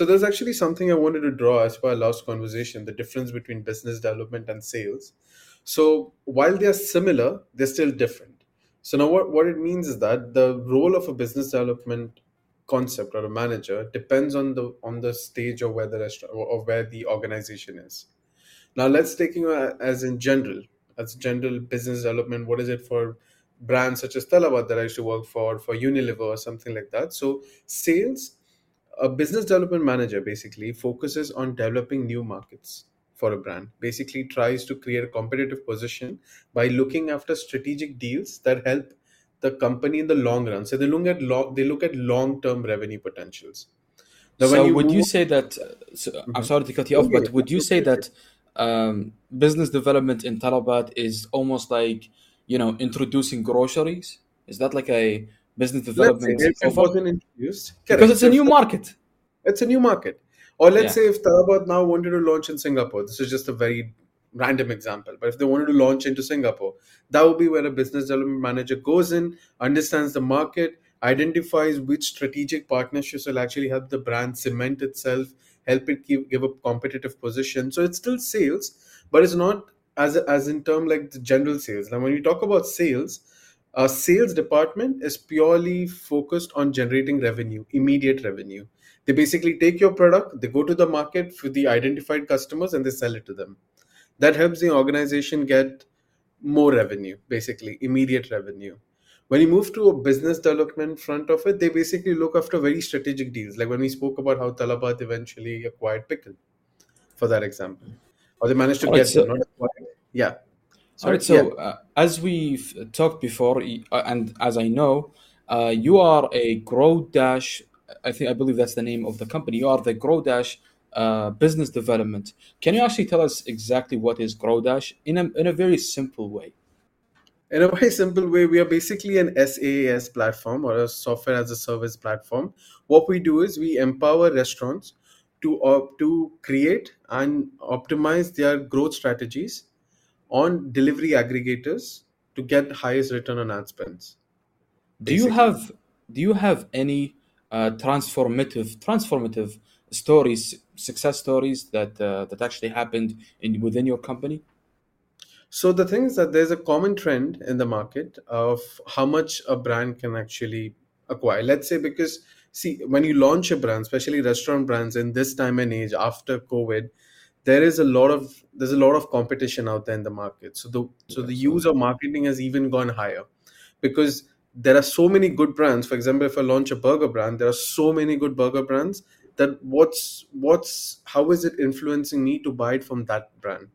So there's actually something I wanted to draw as per our last conversation, the difference between business development and sales. So while they are similar, they're still different. So now what, what it means is that the role of a business development concept or a manager depends on the on the stage of where the restaurant or where the organization is. Now let's take you uh, as in general, as general business development. What is it for brands such as Talabat that I used to work for, for Unilever or something like that? So sales a business development manager basically focuses on developing new markets for a brand basically tries to create a competitive position by looking after strategic deals that help the company in the long run. So they look at long they look at long term revenue potentials. Now, so you would move... you say that so, i'm mm-hmm. sorry to cut you off but would you say that um, business development in talabat is almost like you know introducing groceries? Is that like a business development it wasn't introduced because it's a new market. It's a new market. Or let's yeah. say if Talabat now wanted to launch in Singapore, this is just a very random example, but if they wanted to launch into Singapore, that would be where a business development manager goes in, understands the market, identifies which strategic partnerships will actually help the brand cement itself, help it give, give a competitive position. So it's still sales, but it's not as as in term like the general sales. Now, when we talk about sales, a sales department is purely focused on generating revenue, immediate revenue. They basically take your product, they go to the market for the identified customers, and they sell it to them. That helps the organization get more revenue, basically, immediate revenue. When you move to a business development front of it, they basically look after very strategic deals. Like when we spoke about how Talabat eventually acquired Pickle, for that example. Or they managed to oh, get them, not acquired. Yeah. All right. So, yeah. uh, as we've talked before, uh, and as I know, uh, you are a GrowDash. I think I believe that's the name of the company. You are the GrowDash uh, business development. Can you actually tell us exactly what is GrowDash in a in a very simple way? In a very simple way, we are basically an SaaS platform or a software as a service platform. What we do is we empower restaurants to uh, to create and optimize their growth strategies on delivery aggregators to get highest return on ad spends. Do you have do you have any uh, transformative transformative stories, success stories that uh, that actually happened in within your company? So the thing is that there's a common trend in the market of how much a brand can actually acquire. Let's say because see when you launch a brand, especially restaurant brands in this time and age after COVID, there is a lot of there's a lot of competition out there in the market. So the so the use of marketing has even gone higher because there are so many good brands. For example if i launch a burger brand there are so many good burger brands that what's what's how is it influencing me to buy it from that brand?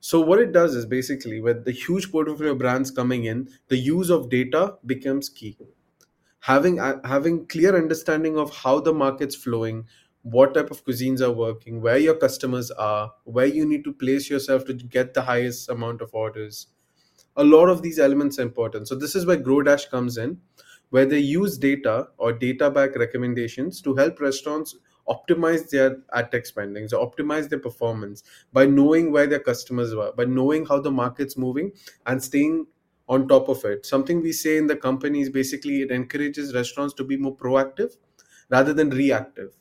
So what it does is basically with the huge portfolio of brands coming in the use of data becomes key. Having uh, having clear understanding of how the market's flowing what type of cuisines are working, where your customers are, where you need to place yourself to get the highest amount of orders. A lot of these elements are important. So this is where GrowDash comes in, where they use data or data back recommendations to help restaurants optimize their ad tech spending, so optimize their performance by knowing where their customers are, by knowing how the market's moving and staying on top of it. Something we say in the company is basically it encourages restaurants to be more proactive rather than reactive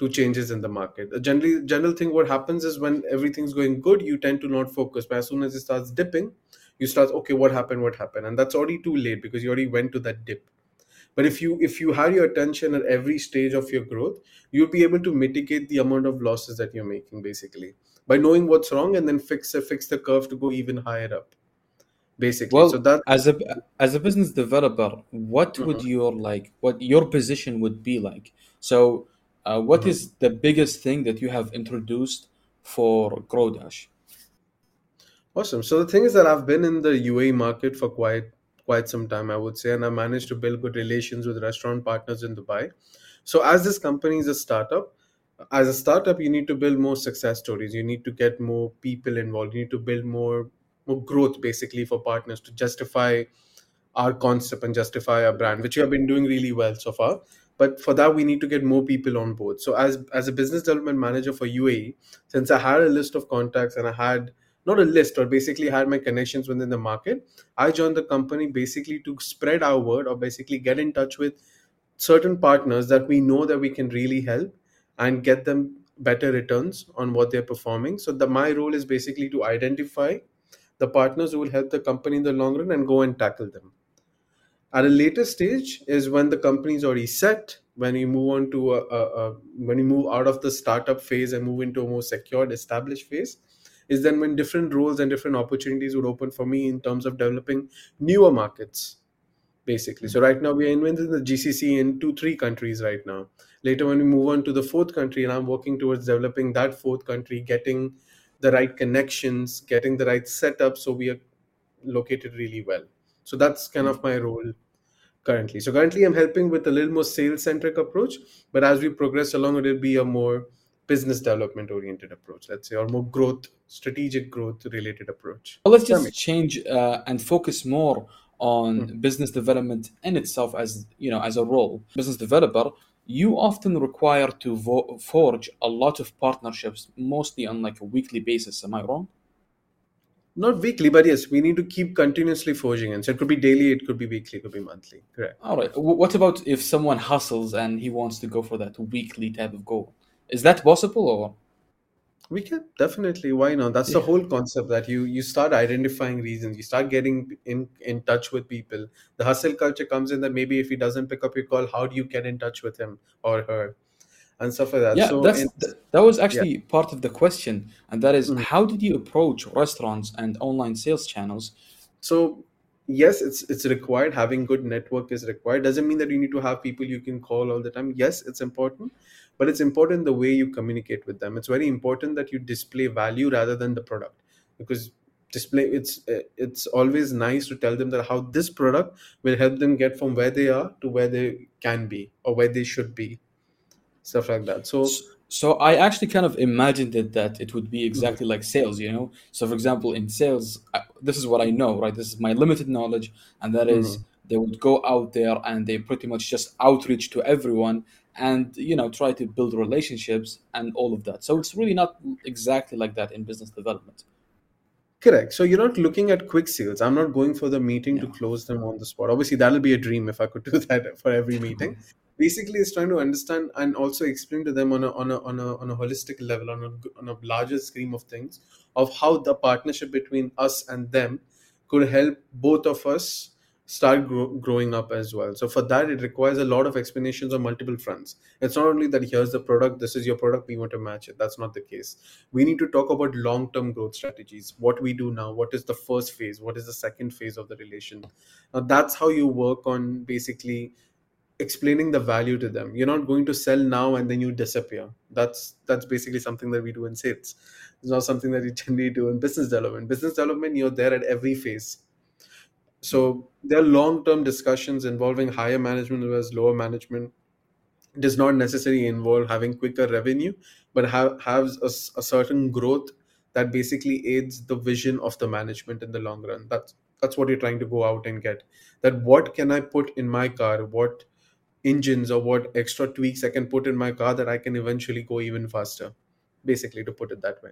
to changes in the market. The generally general thing what happens is when everything's going good, you tend to not focus. But as soon as it starts dipping, you start okay, what happened, what happened, and that's already too late because you already went to that dip. But if you if you had your attention at every stage of your growth, you'll be able to mitigate the amount of losses that you're making basically by knowing what's wrong and then fix fix the curve to go even higher up basically well so that as a as a business developer what would mm-hmm. your like what your position would be like so uh, what mm-hmm. is the biggest thing that you have introduced for GrowDash? Awesome. So the thing is that I've been in the UAE market for quite quite some time, I would say, and I managed to build good relations with restaurant partners in Dubai. So as this company is a startup, as a startup, you need to build more success stories. You need to get more people involved. You need to build more more growth, basically, for partners to justify our concept and justify our brand, which you have been doing really well so far but for that we need to get more people on board so as as a business development manager for uae since i had a list of contacts and i had not a list or basically had my connections within the market i joined the company basically to spread our word or basically get in touch with certain partners that we know that we can really help and get them better returns on what they're performing. So the my role is basically to identify the partners who will help the company in the long run and go and tackle them. At a later stage is when the company is already set, when you move on to a, a, a when you move out of the startup phase and move into a more secured, established phase, is then when different roles and different opportunities would open for me in terms of developing newer markets basically. So right now we are inventing the GCC in two, three countries right now. Later, when we move on to the fourth country, and I'm working towards developing that fourth country, getting the right connections, getting the right setup, so we are located really well. So that's kind of my role currently. So currently, I'm helping with a little more sales centric approach, but as we progress along, it'll be a more business development oriented approach, let's say, or more growth, strategic growth related approach. Well, let's just change uh, and focus more on mm-hmm. business development in itself as you know as a role business developer you often require to vo- forge a lot of partnerships mostly on like a weekly basis am i wrong not weekly but yes we need to keep continuously forging and so it could be daily it could be weekly it could be monthly correct all right what about if someone hustles and he wants to go for that weekly type of goal is that possible or we can definitely. Why not? That's the whole concept that you you start identifying reasons. You start getting in in touch with people. The hustle culture comes in that maybe if he doesn't pick up your call, how do you get in touch with him or her, and stuff like that. Yeah, so that's that was actually yeah. part of the question, and that is, mm-hmm. how did you approach restaurants and online sales channels? So yes it's it's required having good network is required doesn't mean that you need to have people you can call all the time yes it's important but it's important the way you communicate with them it's very important that you display value rather than the product because display it's it's always nice to tell them that how this product will help them get from where they are to where they can be or where they should be stuff like that so so I actually kind of imagined it that it would be exactly like sales, you know. So for example, in sales, this is what I know, right? This is my limited knowledge, and that is mm-hmm. they would go out there and they pretty much just outreach to everyone and you know try to build relationships and all of that. So it's really not exactly like that in business development. Correct. So you're not looking at quick sales. I'm not going for the meeting yeah. to close them on the spot. Obviously, that'll be a dream if I could do that for every meeting basically is trying to understand and also explain to them on a on a on a, on a holistic level on a, on a larger scheme of things of how the partnership between us and them could help both of us start grow, growing up as well. So for that it requires a lot of explanations on multiple fronts. It's not only that here's the product this is your product we want to match it. That's not the case. We need to talk about long term growth strategies what we do now what is the first phase what is the second phase of the relation. Now that's how you work on basically explaining the value to them. You're not going to sell now and then you disappear. That's that's basically something that we do in sales. It's not something that you generally do in business development. Business development you're there at every phase. So there are long-term discussions involving higher management as lower management. It does not necessarily involve having quicker revenue but have has a, a certain growth that basically aids the vision of the management in the long run. That's that's what you're trying to go out and get. That what can i put in my car? What engines or what extra tweaks I can put in my car that I can eventually go even faster. Basically, to put it that way.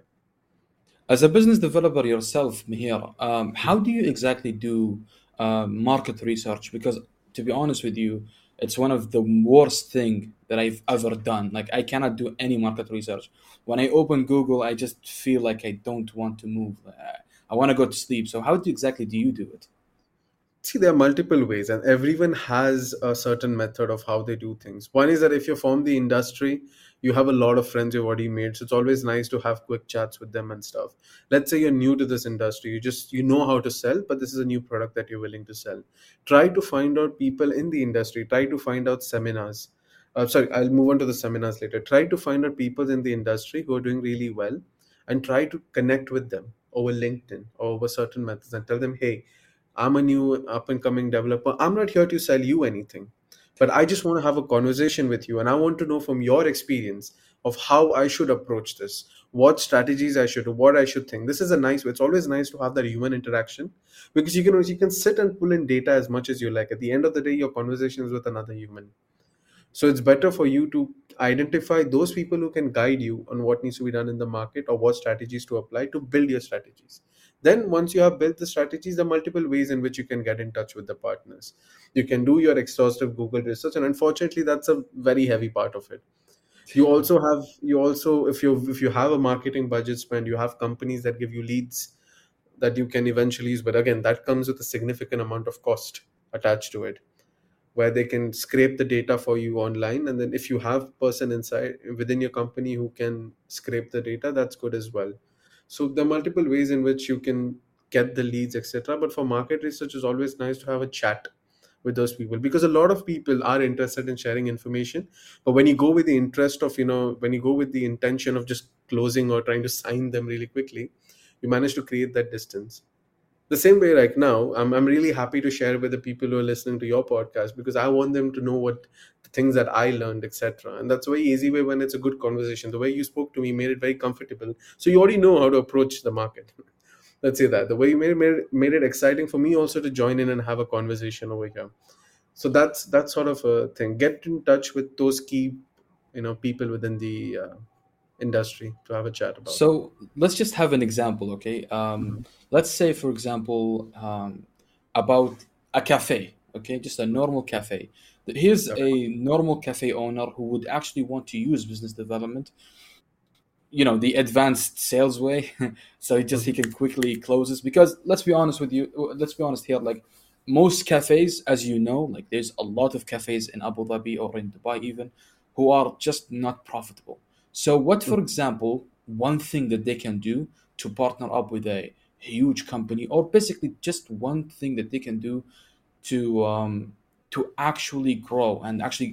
As a business developer yourself, Mihir, um, how do you exactly do uh, market research? Because to be honest with you, it's one of the worst thing that I've ever done. Like I cannot do any market research. When I open Google, I just feel like I don't want to move. I want to go to sleep. So how do exactly do you do it? See there are multiple ways and everyone has a certain method of how they do things. One is that if you're from the industry you have a lot of friends you've already made so it's always nice to have quick chats with them and stuff. Let's say you're new to this industry you just you know how to sell but this is a new product that you're willing to sell. Try to find out people in the industry try to find out seminars. Uh, sorry i'll move on to the seminars later. Try to find out people in the industry who are doing really well and try to connect with them over linkedin or over certain methods and tell them hey I'm a new up and coming developer. I'm not here to sell you anything, but I just want to have a conversation with you. And I want to know from your experience of how I should approach this, what strategies I should, what I should think. This is a nice way. It's always nice to have that human interaction because you can you can sit and pull in data as much as you like. At the end of the day, your conversation is with another human. So it's better for you to identify those people who can guide you on what needs to be done in the market or what strategies to apply to build your strategies. Then, once you have built the strategies, there are multiple ways in which you can get in touch with the partners. You can do your exhaustive Google research, and unfortunately, that's a very heavy part of it. you also have you also if you if you have a marketing budget spend you have companies that give you leads that you can eventually use but again that comes with a significant amount of cost attached to it where they can scrape the data for you online and then if you have person inside within your company who can scrape the data that's good as well so there are multiple ways in which you can get the leads etc but for market research it's always nice to have a chat with those people because a lot of people are interested in sharing information but when you go with the interest of you know when you go with the intention of just closing or trying to sign them really quickly you manage to create that distance the same way right now I'm, I'm really happy to share with the people who are listening to your podcast because i want them to know what the things that i learned etc and that's a very easy way when it's a good conversation. The way you spoke to me made it very comfortable. So you already know how to approach the market. Let's say that. The way you made it, made it made it exciting for me also to join in and have a conversation over here. So that's that sort of a thing. Get in touch with those key you know people within the uh, industry to have a chat about So let's just have an example, okay? Um, let's say, for example, um, about a cafe, okay? Just a normal cafe. Here's a normal cafe owner who would actually want to use business development, you know, the advanced sales way, so he just he Mhm. can quickly close this. Because let's be honest with you, let's be honest here, like most cafes, as you know, like there's a lot of cafes in Abu Dhabi or in Dubai even, who are just not profitable. So, what, for Mhm. example, one thing that they can do to partner up with a huge company, or basically just one thing that they can do to um, to actually grow and actually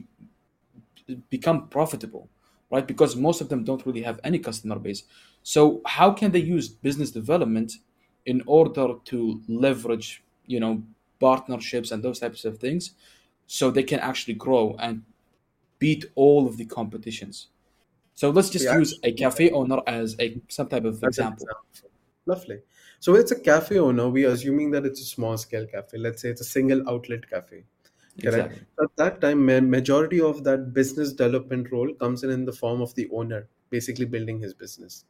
become profitable, right? Because most of them don't really have any customer base. So, how can they use business development in order to leverage, you know, partnerships and those types of things, so they can actually grow and beat all of the competitions? So let's just yeah use a cafe owner as a some type of example. example. Lovely. So it's a cafe owner. We are assuming that it's a small scale cafe. Let's say it's a single outlet cafe. Correct. Exactly. At that time, majority of that business development role comes in in the form of the owner, basically building his business.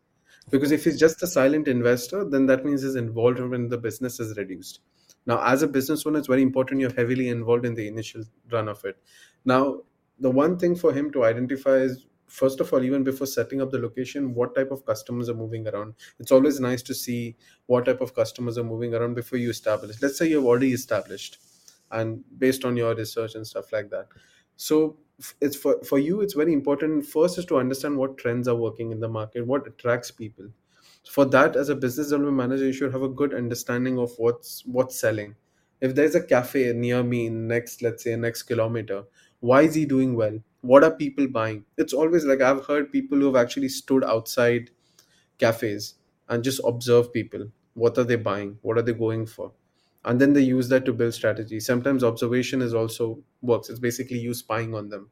Because if he's just a silent investor, then that means his involvement in the business is reduced. Now, as a business owner, it's very important you're heavily involved in the initial run of it. Now, the one thing for him to identify is first of all, even before setting up the location, what type of customers are moving around. It's always nice to see what type of customers are moving around before you establish. Let's say you've already established and based on your research and stuff like that. So it's for, for you, it's very important first is to understand what trends are working in the market, what attracts people for that as a business development manager you should have a good understanding of what's what's selling if there's a cafe near me next let's say next kilometer why is he doing well what are people buying? It's always like i've heard people who have actually stood outside cafes and just observe people. What are they buying? What are they going for? And then they use that to build strategy. Sometimes observation is also works. It's basically you spying on them.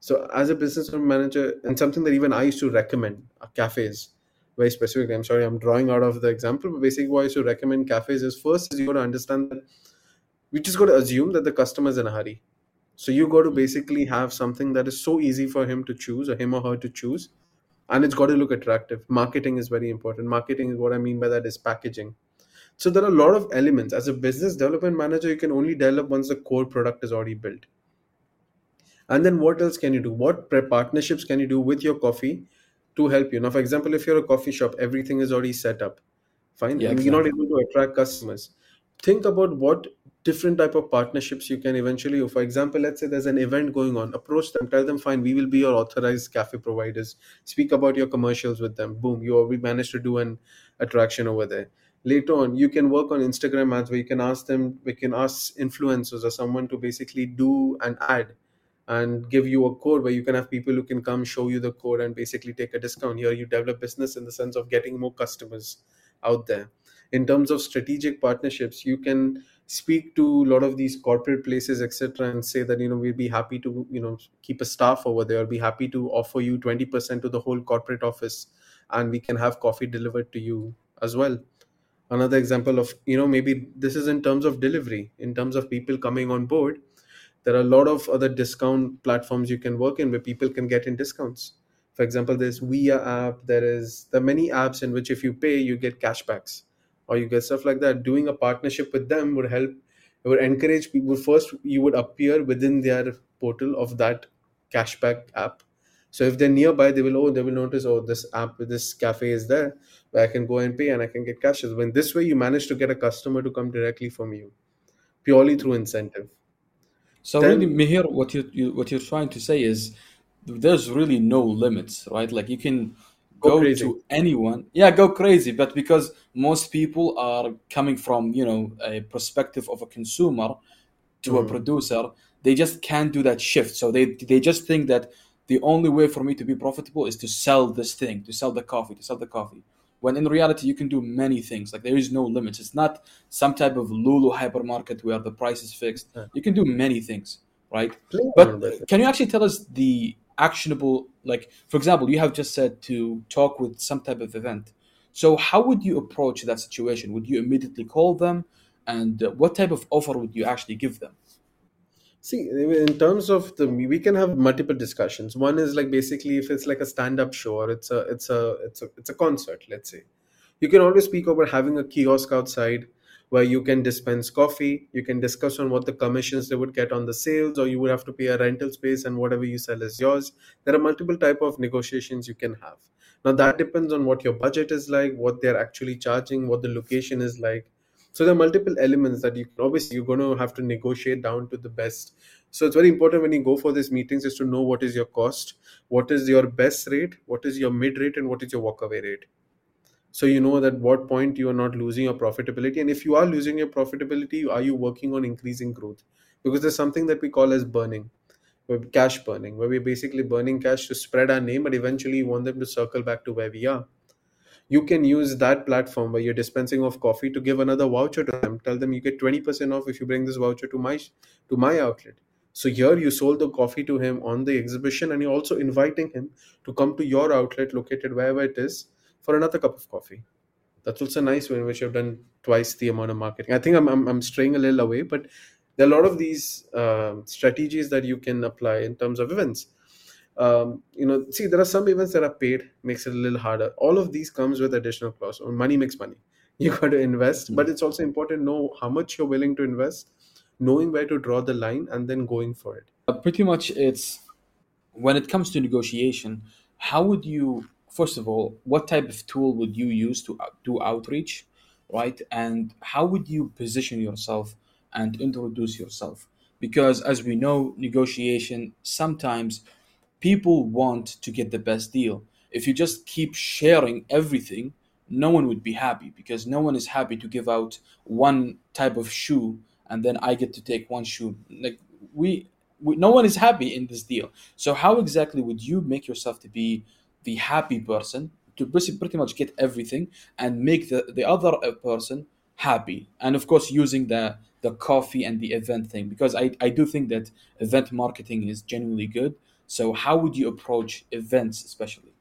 So as a business manager, and something that even I used to recommend uh, cafes, very specifically. I'm sorry, I'm drawing out of the example, but basically what I used to recommend cafes is first is you got to understand that we just got to assume that the customer is in a hurry. So you got to basically have something that is so easy for him to choose or him or her to choose, and it's got to look attractive. Marketing is very important. Marketing is what I mean by that is packaging. So there are a lot of elements. As a business development manager, you can only develop once the core product is already built. And then what else can you do? What pre- partnerships can you do with your coffee to help you? Now, for example, if you're a coffee shop, everything is already set up. Fine. Yeah, And you're not able to attract customers. Think about what different type of partnerships you can eventually. For example, let's say there's an event going on. Approach them, tell them, fine, we will be your authorized cafe providers. Speak about your commercials with them. Boom, you already managed to do an attraction over there. Later on, you can work on Instagram ads where you can ask them, we can ask influencers or someone to basically do an ad and give you a code where you can have people who can come show you the code and basically take a discount here you develop business in the sense of getting more customers out there in terms of strategic partnerships you can speak to a lot of these corporate places etc and say that you know we'd be happy to you know keep a staff over there. Be happy to offer you 20% to the whole corporate office and we can have coffee delivered to you as well. Another example of you know maybe this is in terms of delivery in terms of people coming on board. There are a lot of other discount platforms you can work in where people can get in discounts. For example there's via app there is are many apps in which if you pay you get cashbacks or you get stuff like that doing a partnership with them would help it would encourage people first you would appear within their portal of that cashback app So if they're nearby, they will oh they will notice oh this app this cafe is there where I can go and pay and I can get cashes. When this way you manage to get a customer to come directly from you purely through incentive. So really, Then Mihir, what you, you what you're trying to say is there's really no limits, right? Like you can go go crazy. to anyone, yeah, go crazy, but because most people are coming from, you know, a perspective of a consumer to a Mm. producer, they just can't do that shift. So they they just think that the only way for me to be profitable is to sell this thing, to sell the coffee, to sell the coffee. When in reality, you can do many things. Like there is no limits. It's not some type of Lulu hypermarket where the price is fixed. Yeah. You can do many things, right? Play But around with it. can you actually tell us the actionable, like for example, you have just said to talk with some type of event. So how would you approach that situation? Would you immediately call them, and uh, what type of offer would you actually give them? See, in terms of the, we can have multiple discussions. One is like basically if it's like a stand-up show or it's a, it's a, it's a, it's a concert. Let's say you can always speak about having a kiosk outside where you can dispense coffee. You can discuss on what the commissions they would get on the sales, or you would have to pay a rental space, and whatever you sell is yours. There are multiple type of negotiations you can have. Now that depends on what your budget is like, what they're actually charging, what the location is like so there are multiple elements that you obviously you're going to have to negotiate down to the best so it's very important when you go for these meetings is to know what is your cost what is your best rate what is your mid rate and what is your walkaway rate so you know that what point you are not losing your profitability and if you are losing your profitability are you working on increasing growth? Because there's something that we call as burning cash burning where we're basically burning cash to spread our name but eventually you want them to circle back to where we are. You can use that platform where you're dispensing of coffee to give another voucher to them. Tell them you get 20% off if you bring this voucher to my to my outlet. So here you sold the coffee to him on the exhibition and you're also inviting him to come to your outlet located wherever it is for another cup of coffee. That's also a nice in which you've done twice the amount of marketing. I think i'm, I'm, I'm straying a little away but there are a lot of these um strategies that you can apply in terms of events. Um, you know see there are some events that are paid makes it a little harder. All of these comes with additional costs. Oh, money makes money. You got to invest but it's also important to know how much you're willing to invest knowing where to draw the line and then going for it. Uh, pretty much, it's when it comes to negotiation, how would you, first of all, what type of tool would you use to uh, do outreach, right? And how would you position yourself and introduce yourself? Because as we know, negotiation sometimes people want to get the best deal. If you just keep sharing everything, no one would be happy because no one is happy to give out one type of shoe and then I get to take one shoe. Like we, we no one is happy in this deal. So how exactly would you make yourself to be the happy person to pretty much get everything and make the, the other uh, person happy? And of course using the the coffee and the event thing because I, I do think that event marketing is genuinely good so how would you approach events, especially?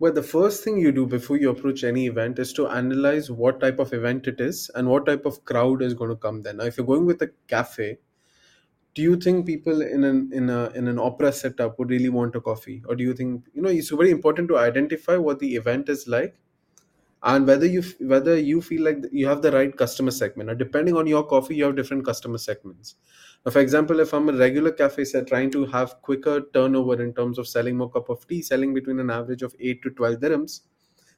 well the first thing you do before you approach any event is to analyze what type of event it is and what type of crowd is going to come there now if you're going with a cafe do you think people in an in a in an opera setup would really want a coffee? Or do you think you know it's very important to identify what the event is like and whether you whether you feel like you have the right customer segment. Now depending on your coffee you have different customer segments. Now, for example if i'm a regular cafe set trying to have quicker turnover in terms of selling more cup of tea selling between an average of 8 to 12 dirhams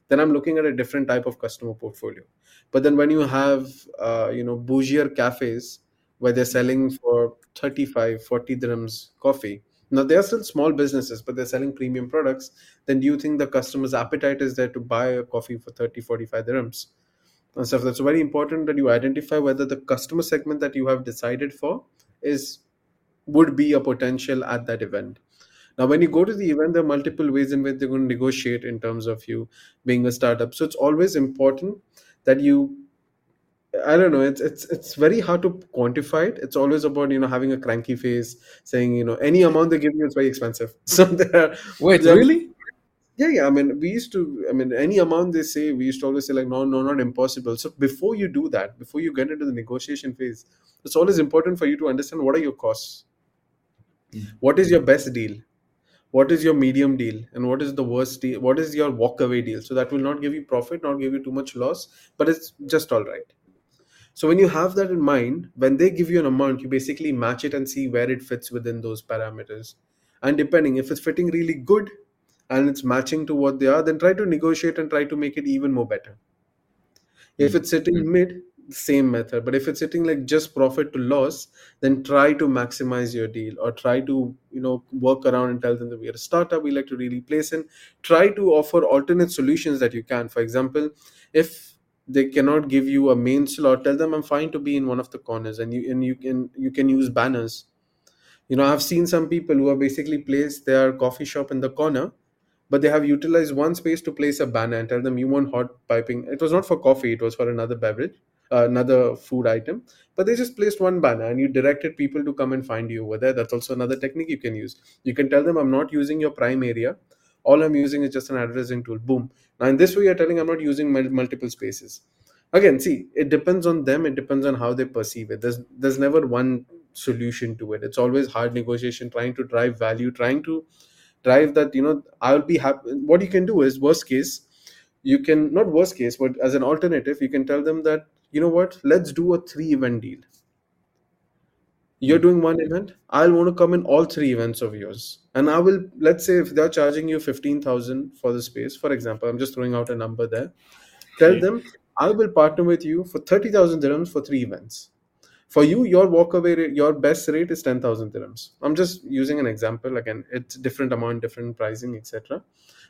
then i'm looking at a different type of customer portfolio. But then when you have uh, you know bougier cafes where they're selling for 35 40 dirhams coffee. Now they are still small businesses but they're selling premium products. Then do you think the customer's appetite is there to buy a coffee for 30 45 dirhams? And stuff. That's very important that you identify whether the customer segment that you have decided for is would be a potential at that event. Now when you go to the event there are multiple ways in which they're going to negotiate in terms of you being a startup. So it's always important that you I don't know. It's it's it's very hard to quantify it. It's always about you know having a cranky face, saying you know any amount they give you is very expensive. So there, Wait, there really? yeah, yeah. I mean, we used to. I mean, any amount they say, we used to always say like, no, no, not impossible. So before you do that, before you get into the negotiation phase, it's always important for you to understand what are your costs, Mm. what is your best deal, what is your medium deal, and what is the worst deal, what is your walk away deal. So that will not give you profit, not give you too much loss, but it's just all right. So when you have that in mind, when they give you an amount, you basically match it and see where it fits within those parameters. and depending if it's fitting really good and it's matching to what they are then try to negotiate and try to make it even more better. If Mm. it's sitting mid same method. But if it's sitting like just profit to loss then try to maximize your deal or try to you know work around and tell them that we are a startup we like to really place in. Try to offer alternate solutions that you can. For example if they cannot give you a main slot. Tell them i'm fine to be in one of the corners and you and you can you can use banners. You know i've seen some people who have basically placed their coffee shop in the corner but they have utilized one space to place a banner and tell them you want hot piping. It was not for coffee it was for another beverage uh, another food item. But they just placed one banner and you directed people to come and find you over there. That's also another technique you can use. You can tell them i'm not using your prime area all i'm using is just an advertising tool. Boom. Now in this way you're telling i'm not using multiple spaces. Again see it depends on them. It depends on how they perceive it. There's there's never one solution to it. It's always hard negotiation trying to drive value trying to drive that you know i'll be happy what you can do is worst case you can not worst case but as an alternative you can tell them that you know what? Let's do a three event deal you're doing one event. I'll want to come in all three events of yours. And i will let's say if they're charging you 15000 for the space for example i'm just throwing out a number there. Tell them i will partner with you for 30000 dirhams for three events. For you your walkaway rate, your best rate is 10000 dirhams. I'm just using an example. Again it's different amount different pricing etc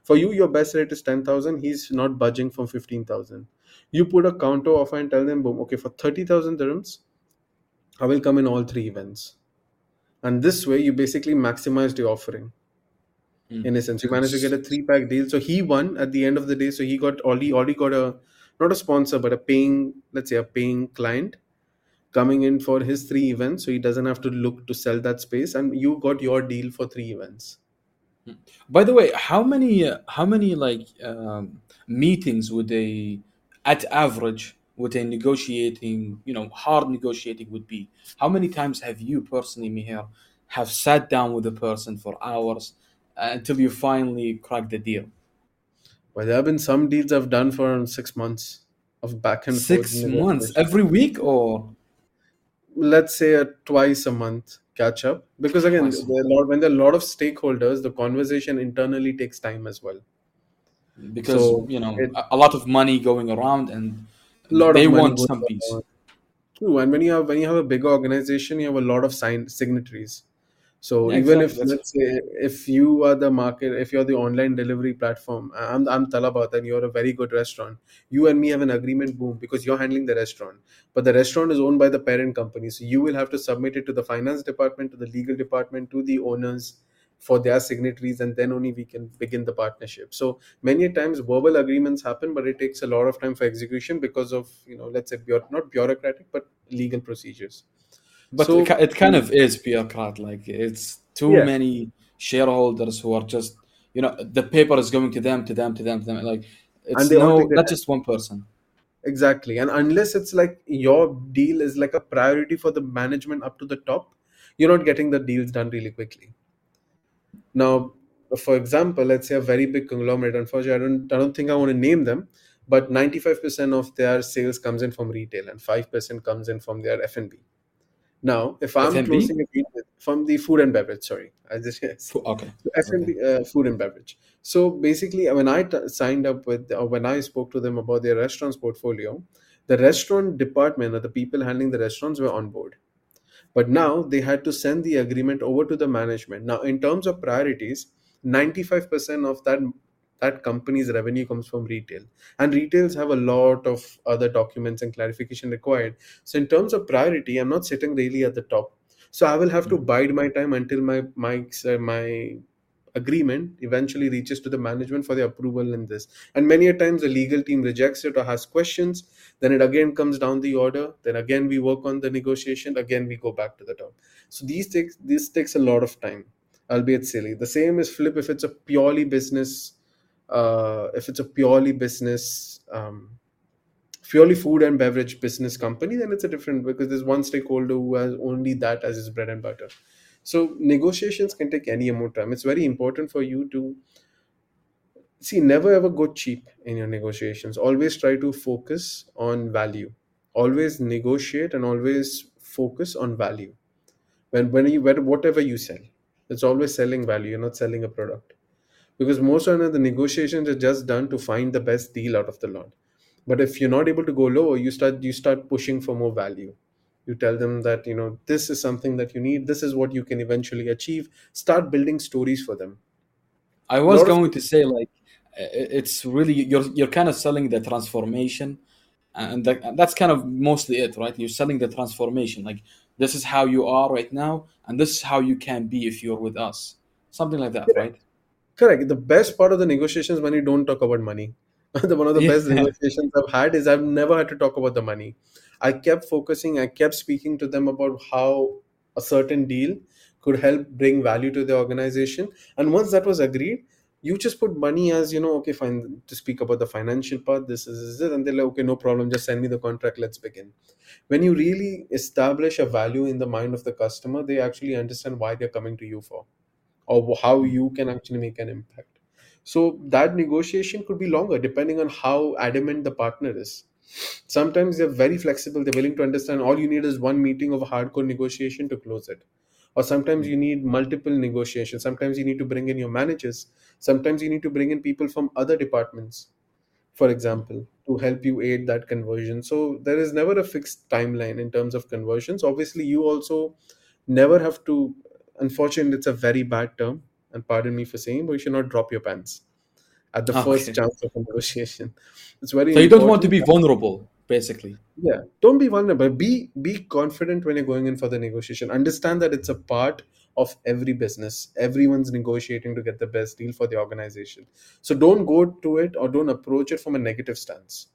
for you your best rate is 10000 he's not budging from 15000 you put a counter offer and tell them boom okay for 30000 dirhams i will come in all three events. And this way you basically maximized your offering. Mm. in a sense you managed to get a three pack deal. So he won at the end of the day. So he got already already got a not a sponsor but a paying let's say a paying client coming in for his three events. So he doesn't have to look to sell that space. And you got your deal for three events. By the way, how many uh, how many like um, meetings would they, at average, would a negotiating? You know, hard negotiating would be. How many times have you personally, Mihir, have sat down with a person for hours uh, until you finally crack the deal? well there have been some deals i've done for six months of back and forth Six months every week or let's say a twice a month catch up because again twice? there a lot, when there are a lot of stakeholders the conversation internally takes time as well Because so you know it a, lot of money going around and lot they of want some piece. True, and when you have when you have a bigger organization, you have a lot of sign signatories. So Yeah, even exactly. if let's say if you are the market, if you're the online delivery platform, I'm I'm Talabat and you're a very good restaurant. You and me have an agreement, boom, because you're handling the restaurant. But the restaurant is owned by the parent company, so you will have to submit it to the finance department, to the legal department, to the owners for their signatories, and then only we can begin the partnership. So many times verbal agreements happen, but it takes a lot of time for execution because of you know let's say not bureaucratic but legal procedures. But it, So it kind of is bureaucrat. Like it's too yeah, many shareholders who are just, you know, the paper is going to them, to them, to them, to them. Like it's no, not just one person. Exactly. And unless it's like your deal is like a priority for the management up to the top, you're not getting the deals done really quickly. Now, for example, let's say a very big conglomerate, unfortunately, I don't I don't think I want to name them, but 95% of their sales comes in from retail and 5% comes in from their F&B. Now, if I'm FMB? closing a deal from the food and beverage, sorry, I just yes, Okay, so okay. F&B, uh, food and beverage. So basically, when I t- signed up with, or when I spoke to them about their restaurants portfolio, the restaurant department or the people handling the restaurants were on board. But now they had to send the agreement over to the management. Now, in terms of priorities, 95% of that that company's revenue comes from retail and retails have a lot of other documents and clarification required so in terms of priority i'm not sitting really at the top so i will have to Mm. bide my time until my my uh, my agreement eventually reaches to the management for the approval in this. And many a times the legal team rejects it or has questions. Then it again comes down the order. Then again we work on the negotiation. Again we go back to the top so these takes this takes a lot of time albeit silly. The same is flip if it's a purely business uh, if it's a purely business um, purely food and beverage business company then it's a different because there's one stakeholder who has only that as his bread and butter so negotiations can take any amount of time it's very important for you to see never ever go cheap in your negotiations always try to focus on value always negotiate and always focus on value when when you whatever you sell It's always selling value. You're not selling a product because most of the negotiations are just done to find the best deal out of the lot. But if you're not able to go lower, you start you start pushing for more value. You tell them that you know this is something that you need. This is what you can eventually achieve. Start building stories for them. i was lot of going to say like it's really you're you're kind of selling the transformation, and that, and that's kind of mostly it, right? You're selling the transformation. Like this is how you are right now, and this is how you can be if you're with us. Something like that, right? Correct. The best part of the negotiations when you don't talk about money. the one of the best negotiations I've had is I've never had to talk about the money. I kept focusing, I kept speaking to them about how a certain deal could help bring value to the organization. And once that was agreed, you just put money as, you know, okay, fine, to speak about the financial part, this is, this is it. And they're like, okay, no problem, just send me the contract, let's begin. When you really establish a value in the mind of the customer, they actually understand why they're coming to you for or how you can actually make an impact. So that negotiation could be longer depending on how adamant the partner is. Sometimes they're very flexible, they're willing to understand all you need is one meeting of a hardcore negotiation to close it. Or sometimes you need multiple negotiations. Sometimes you need to bring in your managers. Sometimes you need to bring in people from other departments, for example, to help you aid that conversion. So there is never a fixed timeline in terms of conversions. Obviously, you also never have to unfortunately it's a very bad term and pardon me for saying but you should not drop your pants at the ah, first Okay. chance of a negotiation. It's very So you don't want to be vulnerable, basically. yeah don't be vulnerable. Be be confident when you're going in for the negotiation. Understand that it's a part of every business. Everyone's negotiating to get the best deal for the organization. So don't go to it or don't approach it from a negative stance.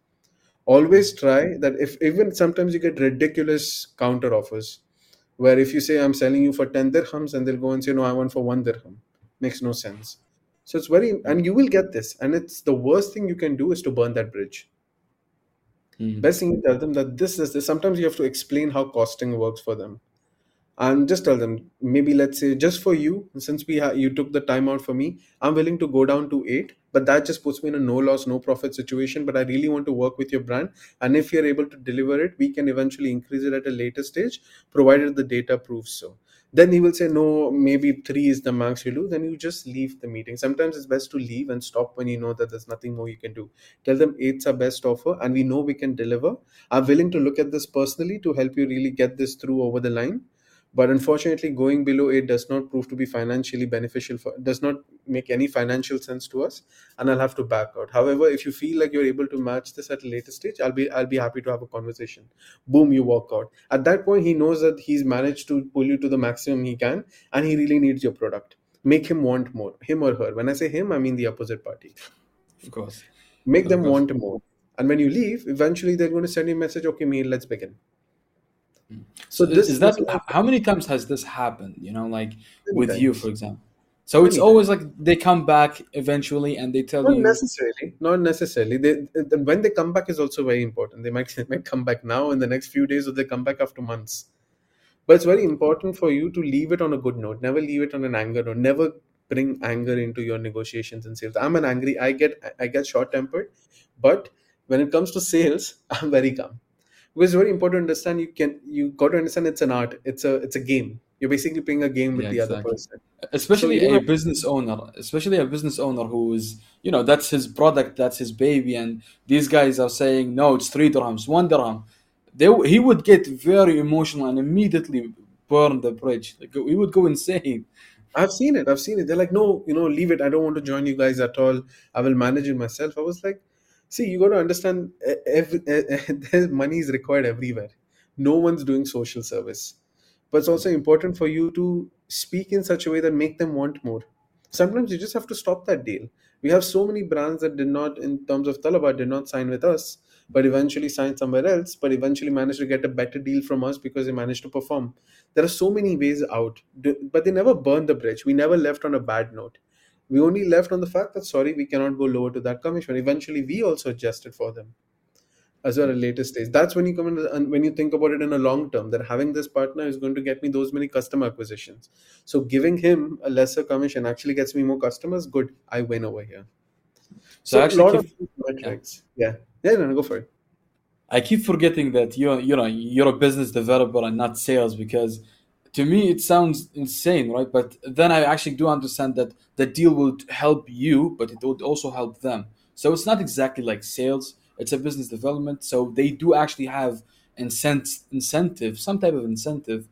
Always try that if even sometimes you get ridiculous counter offers where if you say i'm selling you for 10 dirhams and they'll go and say no i want for 1 dirham. Makes no sense so it's very and you will get this. And it's the worst thing you can do is to burn that bridge. Mm. best thing you tell them that this is this sometimes you have to explain how costing works for them. And just tell them maybe let's say just for you since we ha- you took the time out for me i'm willing to go down to 8 but that just puts me in a no loss no profit situation but i really want to work with your brand. And if you're able to deliver it we can eventually increase it at a later stage provided the data proves so then he will say no maybe 3 is the max you do then you just leave the meeting. Sometimes it's best to leave and stop when you know that there's nothing more you can do. Tell them eight's our best offer and we know we can deliver. I'm willing to look at this personally to help you really get this through over the line but unfortunately going below it does not prove to be financially beneficial for does not make any financial sense to us and i'll have to back out. However if you feel like you're able to match this at a later stage i'll be i'll be happy to have a conversation. Boom you walk out. At that point he knows that he's managed to pull you to the maximum he can and he really needs your product. Make him want more him or her. When i say him i mean the opposite party. Of course. make Of them course. want more. And when you leave eventually they're going to send you a message okay me let's begin So this is that this will h- how many times has this happened? You know, like with you, for example. So it's always like they come back eventually and they tell Not you, Not necessarily. Not necessarily. They, they- when they come back is also very important. They might, they might come back now in the next few days, or they come back after months. But it's very important for you to leave it on a good note. Never leave it on an anger note. Never bring anger into your negotiations and sales. I'm an angry. I get I get short tempered, but when it comes to sales, I'm very calm. Because it's very important to understand. You can you got to understand it's an art. It's a it's a game. You're basically playing a game with yeah, the other person. Especially you a have business owner, especially a business owner who is, you know, that's his product, that's his baby, and these guys are saying, no, it's three dirhams, one dirham. They, he would get very emotional and immediately burn the bridge. Like he would go insane. I've seen it. I've seen it. They're like, no, you know, leave it. I don't want to join you guys at all. I will manage it myself. I was like, see, you got to understand, every, money is required everywhere. No one's doing social service, but it's also important for you to speak in such a way that make them want more. Sometimes you just have to stop that deal. We have so many brands that did not, in terms of Talabat, did not sign with us, but eventually signed somewhere else, but eventually managed to get a better deal from us because they managed to perform. There are so many ways out, but they never burned the bridge. We never left on a bad note. We only left on the fact that sorry, we cannot go lower to that commission. Eventually, we also adjusted for them as well at a later stage. That's when you come in and when you think about it in a long term, that having this partner is going to get me those many customer acquisitions. So giving him a lesser commission actually gets me more customers. Good, I win over here. So So a actually lot keep, yeah. metrics. Yeah. Yeah, no, no, go for it. I keep forgetting that you're, you know, you're a business developer and not sales because to me it sounds insane right? But then i actually do understand that the deal would help you but it would also help them. So it's not exactly like sales. It's a business development. So they do actually have incent- incentive some type of incentive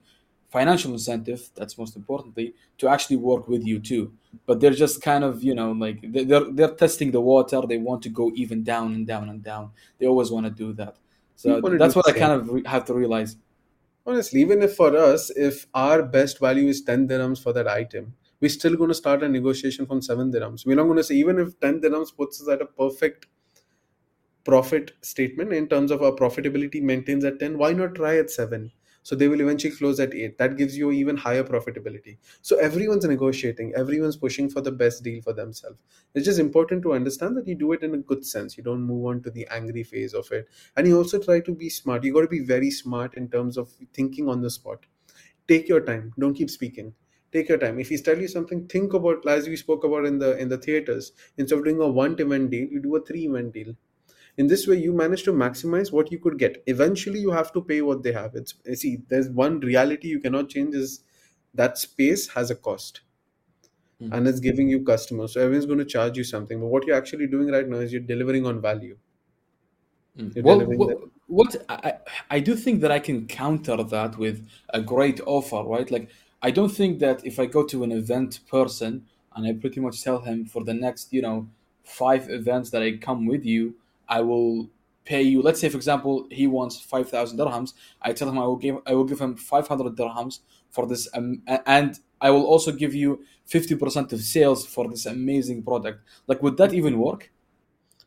financial incentive that's most importantly to actually work with you too. But they're just kind of you know like they- they're they're testing the water. They want to go even down and down and down. They always want to do that. So want to do that's what i kind of re- have to realize Honestly, even if for us, if our best value is 10 dirhams for that item, we're still going to start a negotiation from 7 dirhams. We're not going to say, even if 10 dirhams puts us at a perfect profit statement in terms of our profitability maintains at 10 why not try at 7 so they will eventually close at 8 that gives you even higher profitability. So everyone's negotiating. Everyone's pushing for the best deal for themselves. It's just important to understand that you do it in a good sense. You don't move on to the angry phase of it. And you also try to be smart. You got to be very smart in terms of thinking on the spot. Take your time. Don't keep speaking. Take your time. If he's telling you something think about as we spoke about in the in the theaters instead of doing a one event deal you do a three event deal in this way you manage to maximize what you could get eventually you have to pay what they have it's see there's one reality you cannot change is that space has a cost Hmm. and it's giving you customers so everyone's going to charge you something but what you're actually doing right now is you're delivering on value Mm. you're Well, that what I, I I do think that I can counter that with a great offer, right? Like, I don't think that if I go to an event person and I pretty much tell him for the next, you know, five events that I come with you, I will pay you. Let's say, for example, he wants five thousand dirhams. I tell him I will give I will give him five hundred dirhams for this, um, and I will also give you fifty percent of sales for this amazing product. Like, would that even work?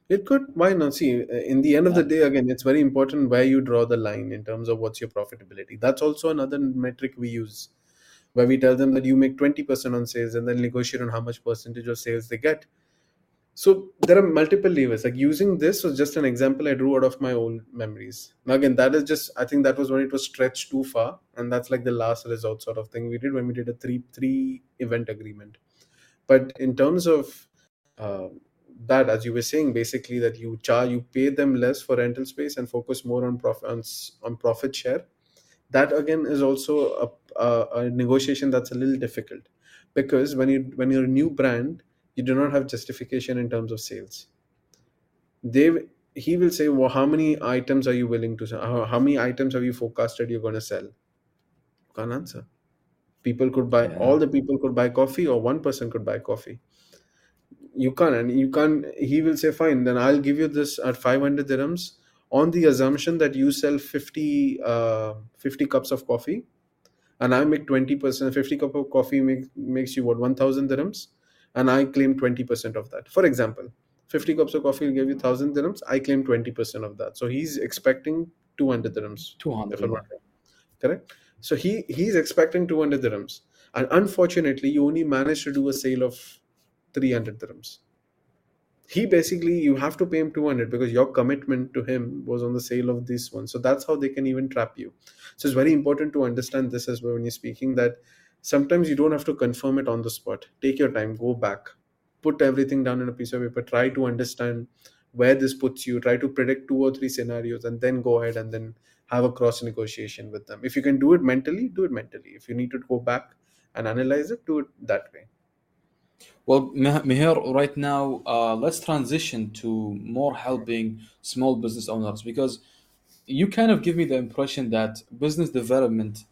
It could. Why not? See, uh, in the end of the day, again, it's very important where you draw the line in terms of what's your profitability. That's also another metric we use, where we tell them that you make 20% on sales and then negotiate on how much percentage of sales they get. So there are multiple levers. Like using this was just an example I drew out of my old memories. Now again, that is just I think that was when it was stretched too far, and that's like the last resort sort of thing we did when we did a three three event agreement. But in terms of uh, that, as you were saying, basically that you charge, you pay them less for rental space and focus more on profit on, on profit share. That again is also a, a, a negotiation that's a little difficult because when you when you're a new brand, you do not have justification in terms of sales. They he will say, well, how many items are you willing to sell? How, many items have you forecasted you're going to sell? Can't answer. People could buy all the people could buy coffee, or one person could buy coffee you can't and you can't he will say fine then i'll give you this at 500 dirhams on the assumption that you sell 50 uh, 50 cups of coffee and i make 20% 50 cup of coffee make, makes you what 1000 dirhams and i claim 20% of that. For example 50 cups of coffee will give you 1000 dirhams. I claim 20% of that. So he's expecting 200 dirhams Two if hundred. i'm Yeah. not wrong. Correct? So he he's expecting 200 dirhams. And unfortunately you only managed to do a sale of 300 dirhams. He basically you have to pay him 200 because your commitment to him was on the sale of this one. So that's how they can even trap you. So it's very important to understand this as well when you're speaking that sometimes you don't have to confirm it on the spot. Take your time go back. Put everything down in a piece of paper. Try to understand where this puts you. Try to predict two or three scenarios and then go ahead and then have a cross negotiation with them. If you can do it mentally do it mentally. If you need to go back and analyze it do it that way. Well, Mihir, right now, uh, let's transition to more helping small business owners because you kind of give me the impression that business development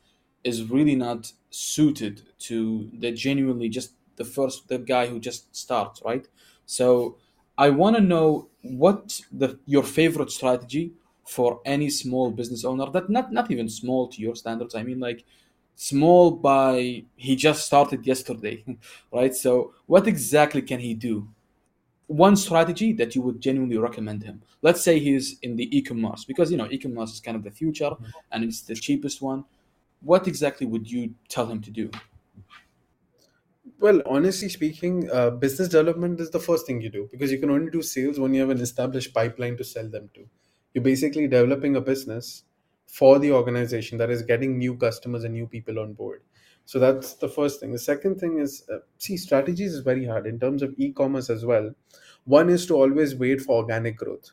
is really not suited to the genuinely just the first the guy who just starts, right? So I want to know what the your favorite strategy for any small business owner that not not even small to your standards. I mean like small by he just started yesterday, right? So what exactly can he do? one strategy that you would genuinely recommend him let's say he's in the e-commerce because you know e-commerce is kind of the future mm-hmm. and it's the cheapest one what exactly would you tell him to do Well, honestly speaking, uh, business development is the first thing you do because you can only do sales when you have an established pipeline to sell them to. You're basically developing a business for the organization that is getting new customers and new people on board. So that's the first thing. The second thing is, uh, see, strategies is very hard in terms of e-commerce as well. One is to always wait for organic growth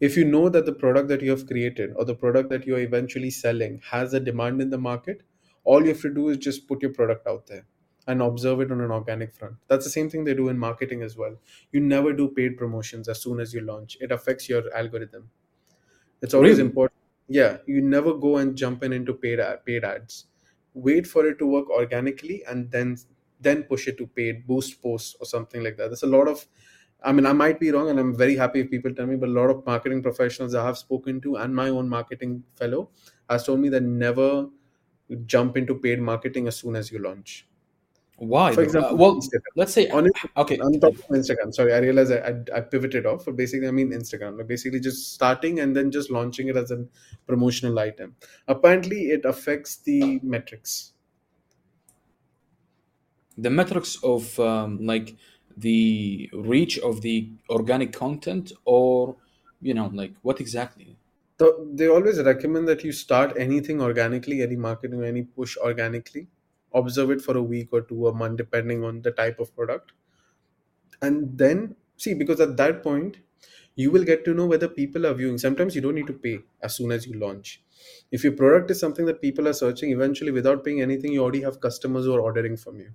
if you know that the product that you have created or the product that you're eventually selling has a demand in the market all you have to do is just put your product out there and observe it on an organic front. That's the same thing they do in marketing as well. You never do paid promotions as soon as you launch. It affects your algorithm. It's always Really? important yeah you never go and jump in into paid ad, paid ads. Wait for it to work organically and then then push it to paid boost posts or something like that. There's a lot of i mean i might be wrong and i'm very happy if people tell me but a lot of marketing professionals i have spoken to and my own marketing fellow has told me that never jump into paid marketing as soon as you launch Why for though? Uh, example well, instagram let's say on okay. I'm talking Instagram. Sorry, I realize I, I, I pivoted off, but basically, I mean Instagram. Like basically, just starting and then just launching it as a promotional item. Apparently, it affects the metrics. the metrics of um, like the reach of the organic content or you know like what exactly So they always recommend that you start anything organically, any marketing, any push organically. Observe it for a week or two, a month, depending on the type of product, and then see because at that point you will get to know whether people are viewing. Sometimes you don't need to pay as soon as you launch. If your product is something that people are searching, eventually without paying anything, you already have customers who are ordering from you.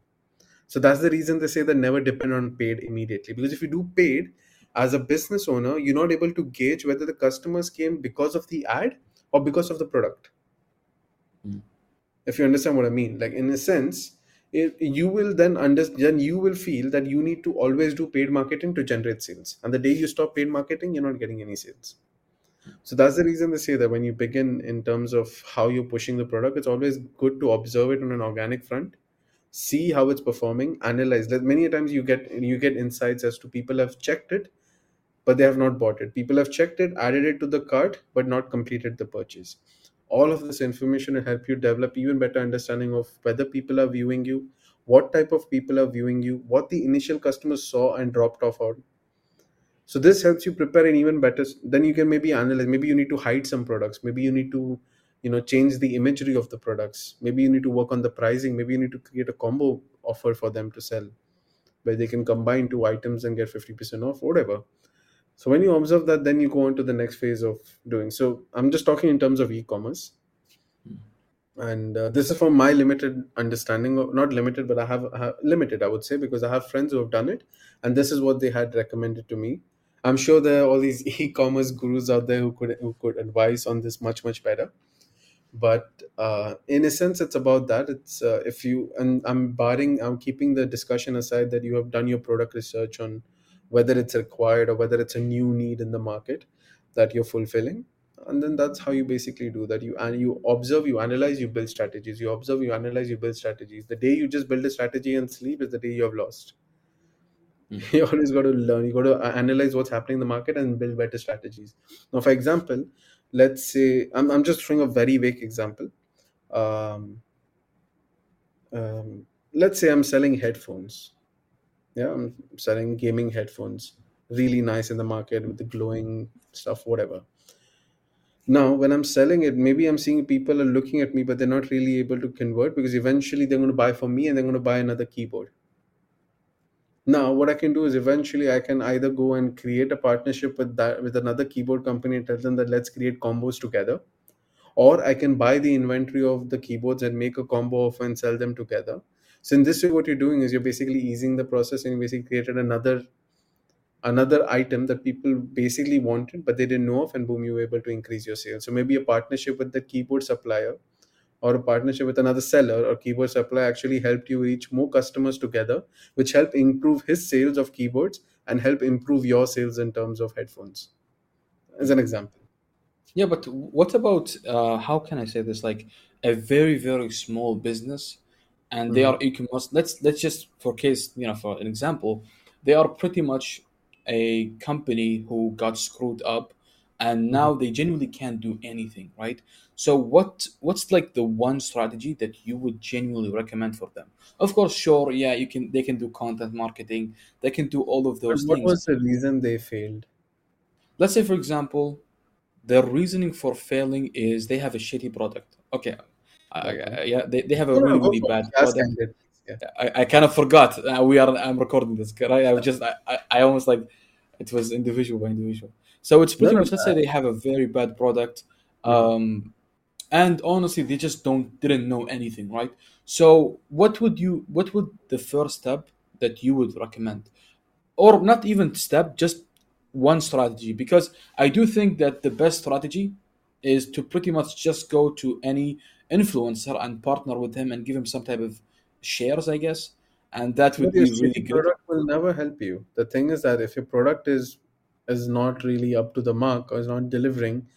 So that's the reason they say that never depend on paid immediately. Because if you do paid, as a business owner, you're not able to gauge whether the customers came because of the ad or because of the product. Mm. If you understand what I mean, like in a sense, if you will then understand, you will feel that you need to always do paid marketing to generate sales. And the day you stop paid marketing, you're not getting any sales. So that's the reason they say that when you begin in terms of how you're pushing the product, it's always good to observe it on an organic front see how it's performing analyze. That many times you get you get insights as to people have checked it but they have not bought it. People have checked it added it to the cart but not completed the purchase. All of this information will help you develop even better understanding of whether people are viewing you what type of people are viewing you what the initial customers saw and dropped off on. So this helps you prepare an even better then you can maybe analyze. Maybe you need to hide some products. Maybe you need to you know change the imagery of the products. Maybe you need to work on the pricing. Maybe you need to create a combo offer for them to sell where they can combine two items and get 50% off whatever. So when you observe that then you go on to the next phase of doing. So i'm just talking in terms of e-commerce. And uh, this is from my limited understanding of not limited but i have, I have limited i would say because i have friends who have done it and this is what they had recommended to me. I'm sure there are all these e-commerce gurus out there who could who could advise on this much much better but uh, in a sense it's about that. It's uh, if you and i'm barring i'm keeping the discussion aside that you have done your product research on whether it's required or whether it's a new need in the market that you're fulfilling. And then that's how you basically do that. You and you observe you analyze you build strategies. You observe you analyze you build strategies. The day you just build a strategy and sleep is the day you have lost. Mm. you always got to learn. You got to uh, analyze what's happening in the market and build better strategies. Now for example let's say i'm, I'm just throwing a very vague example. Um, um, let's say i'm selling headphones. Yeah i'm selling gaming headphones. Really nice in the market with the glowing stuff whatever. Now when i'm selling it maybe i'm seeing people are looking at me but they're not really able to convert because eventually they're going to buy for me and they're going to buy another keyboard now what i can do is eventually i can either go and create a partnership with that with another keyboard company and tell them that let's create combos together. Or i can buy the inventory of the keyboards and make a combo offer and sell them together. So in this way what you're doing is you're basically easing the process and you basically created another another item that people basically wanted but they didn't know of and boom you were able to increase your sales. So maybe a partnership with the keyboard supplier or a partnership with another seller or keyboard supplier actually helped you reach more customers together which help improve his sales of keyboards and help improve your sales in terms of headphones as an example yeah but what about uh, how can i say this like a very very small business and they Mhm. are e-commerce let's let's just for case you know for an example they are pretty much a company who got screwed up and now they genuinely can't do anything right? So what what's like the one strategy that you would genuinely recommend for them? Of course sure yeah you can they can do content marketing they can do all of but those what things. was the reason they failed? Let's say for example their reasoning for failing is they have a shitty product. Okay uh, yeah they, they have a no really really bad product. yeah. I, I kind of forgot uh, we are I'm recording this right? I was just I, I, I almost like it was individual by individual so it's pretty much let's say they have a very bad product um and honestly they just don't didn't know anything right? So what would you what would the first step that you would recommend? Or not even step just one strategy because i do think that the best strategy is to pretty much just go to any influencer and partner with him and give him some type of shares i guess and that would be really good. product will never help you. The thing is that if your product is is not really up to the mark or is not delivering,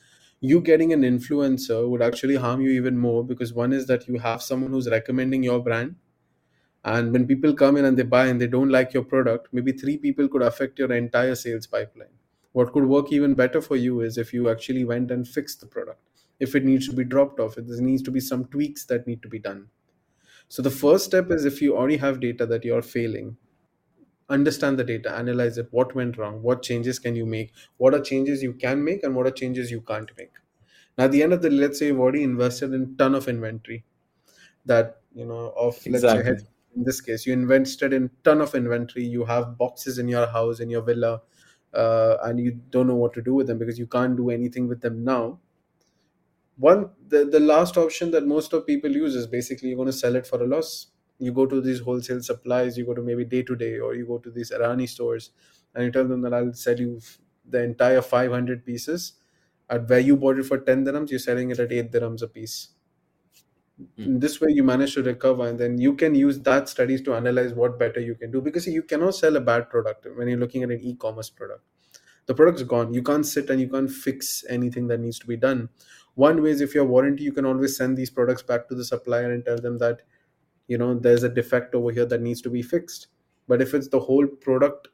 you getting an influencer would actually harm you even more because one is that you have someone who's recommending your brand. And when people come in and they buy and they don't like your product maybe three people could affect your entire sales pipeline. What could work even better for you is if you actually went and fixed the product. If it needs to be dropped off if there needs to be some tweaks that need to be done. So the first step is if you already have data that you're failing understand the data analyze it what went wrong what changes can you make what are changes you can make and what are changes you can't make. Now at the end of the day, let's say you've already invested in ton of inventory that you know of let's say exactly. in this case you invested in ton of inventory you have boxes in your house in your villa uh, and you don't know what to do with them because you can't do anything with them now. One the, the last option that most of people use is basically you're going to sell it for a loss you go to these wholesale supplies you go to maybe day to day or you go to these arani stores and you tell them that i'll sell you the entire 500 pieces. At where you bought it for 10 dirhams you're selling it at 8 dirhams a piece. Mm. in this way you manage to recover and then you can use that studies to analyze what better you can do because you cannot sell a bad product when you're looking at an e-commerce product. The product's gone. You can't sit and you can't fix anything that needs to be done. One way is if you have warranty you can always send these products back to the supplier and tell them that you know there's a defect over here that needs to be fixed. But if it's the whole product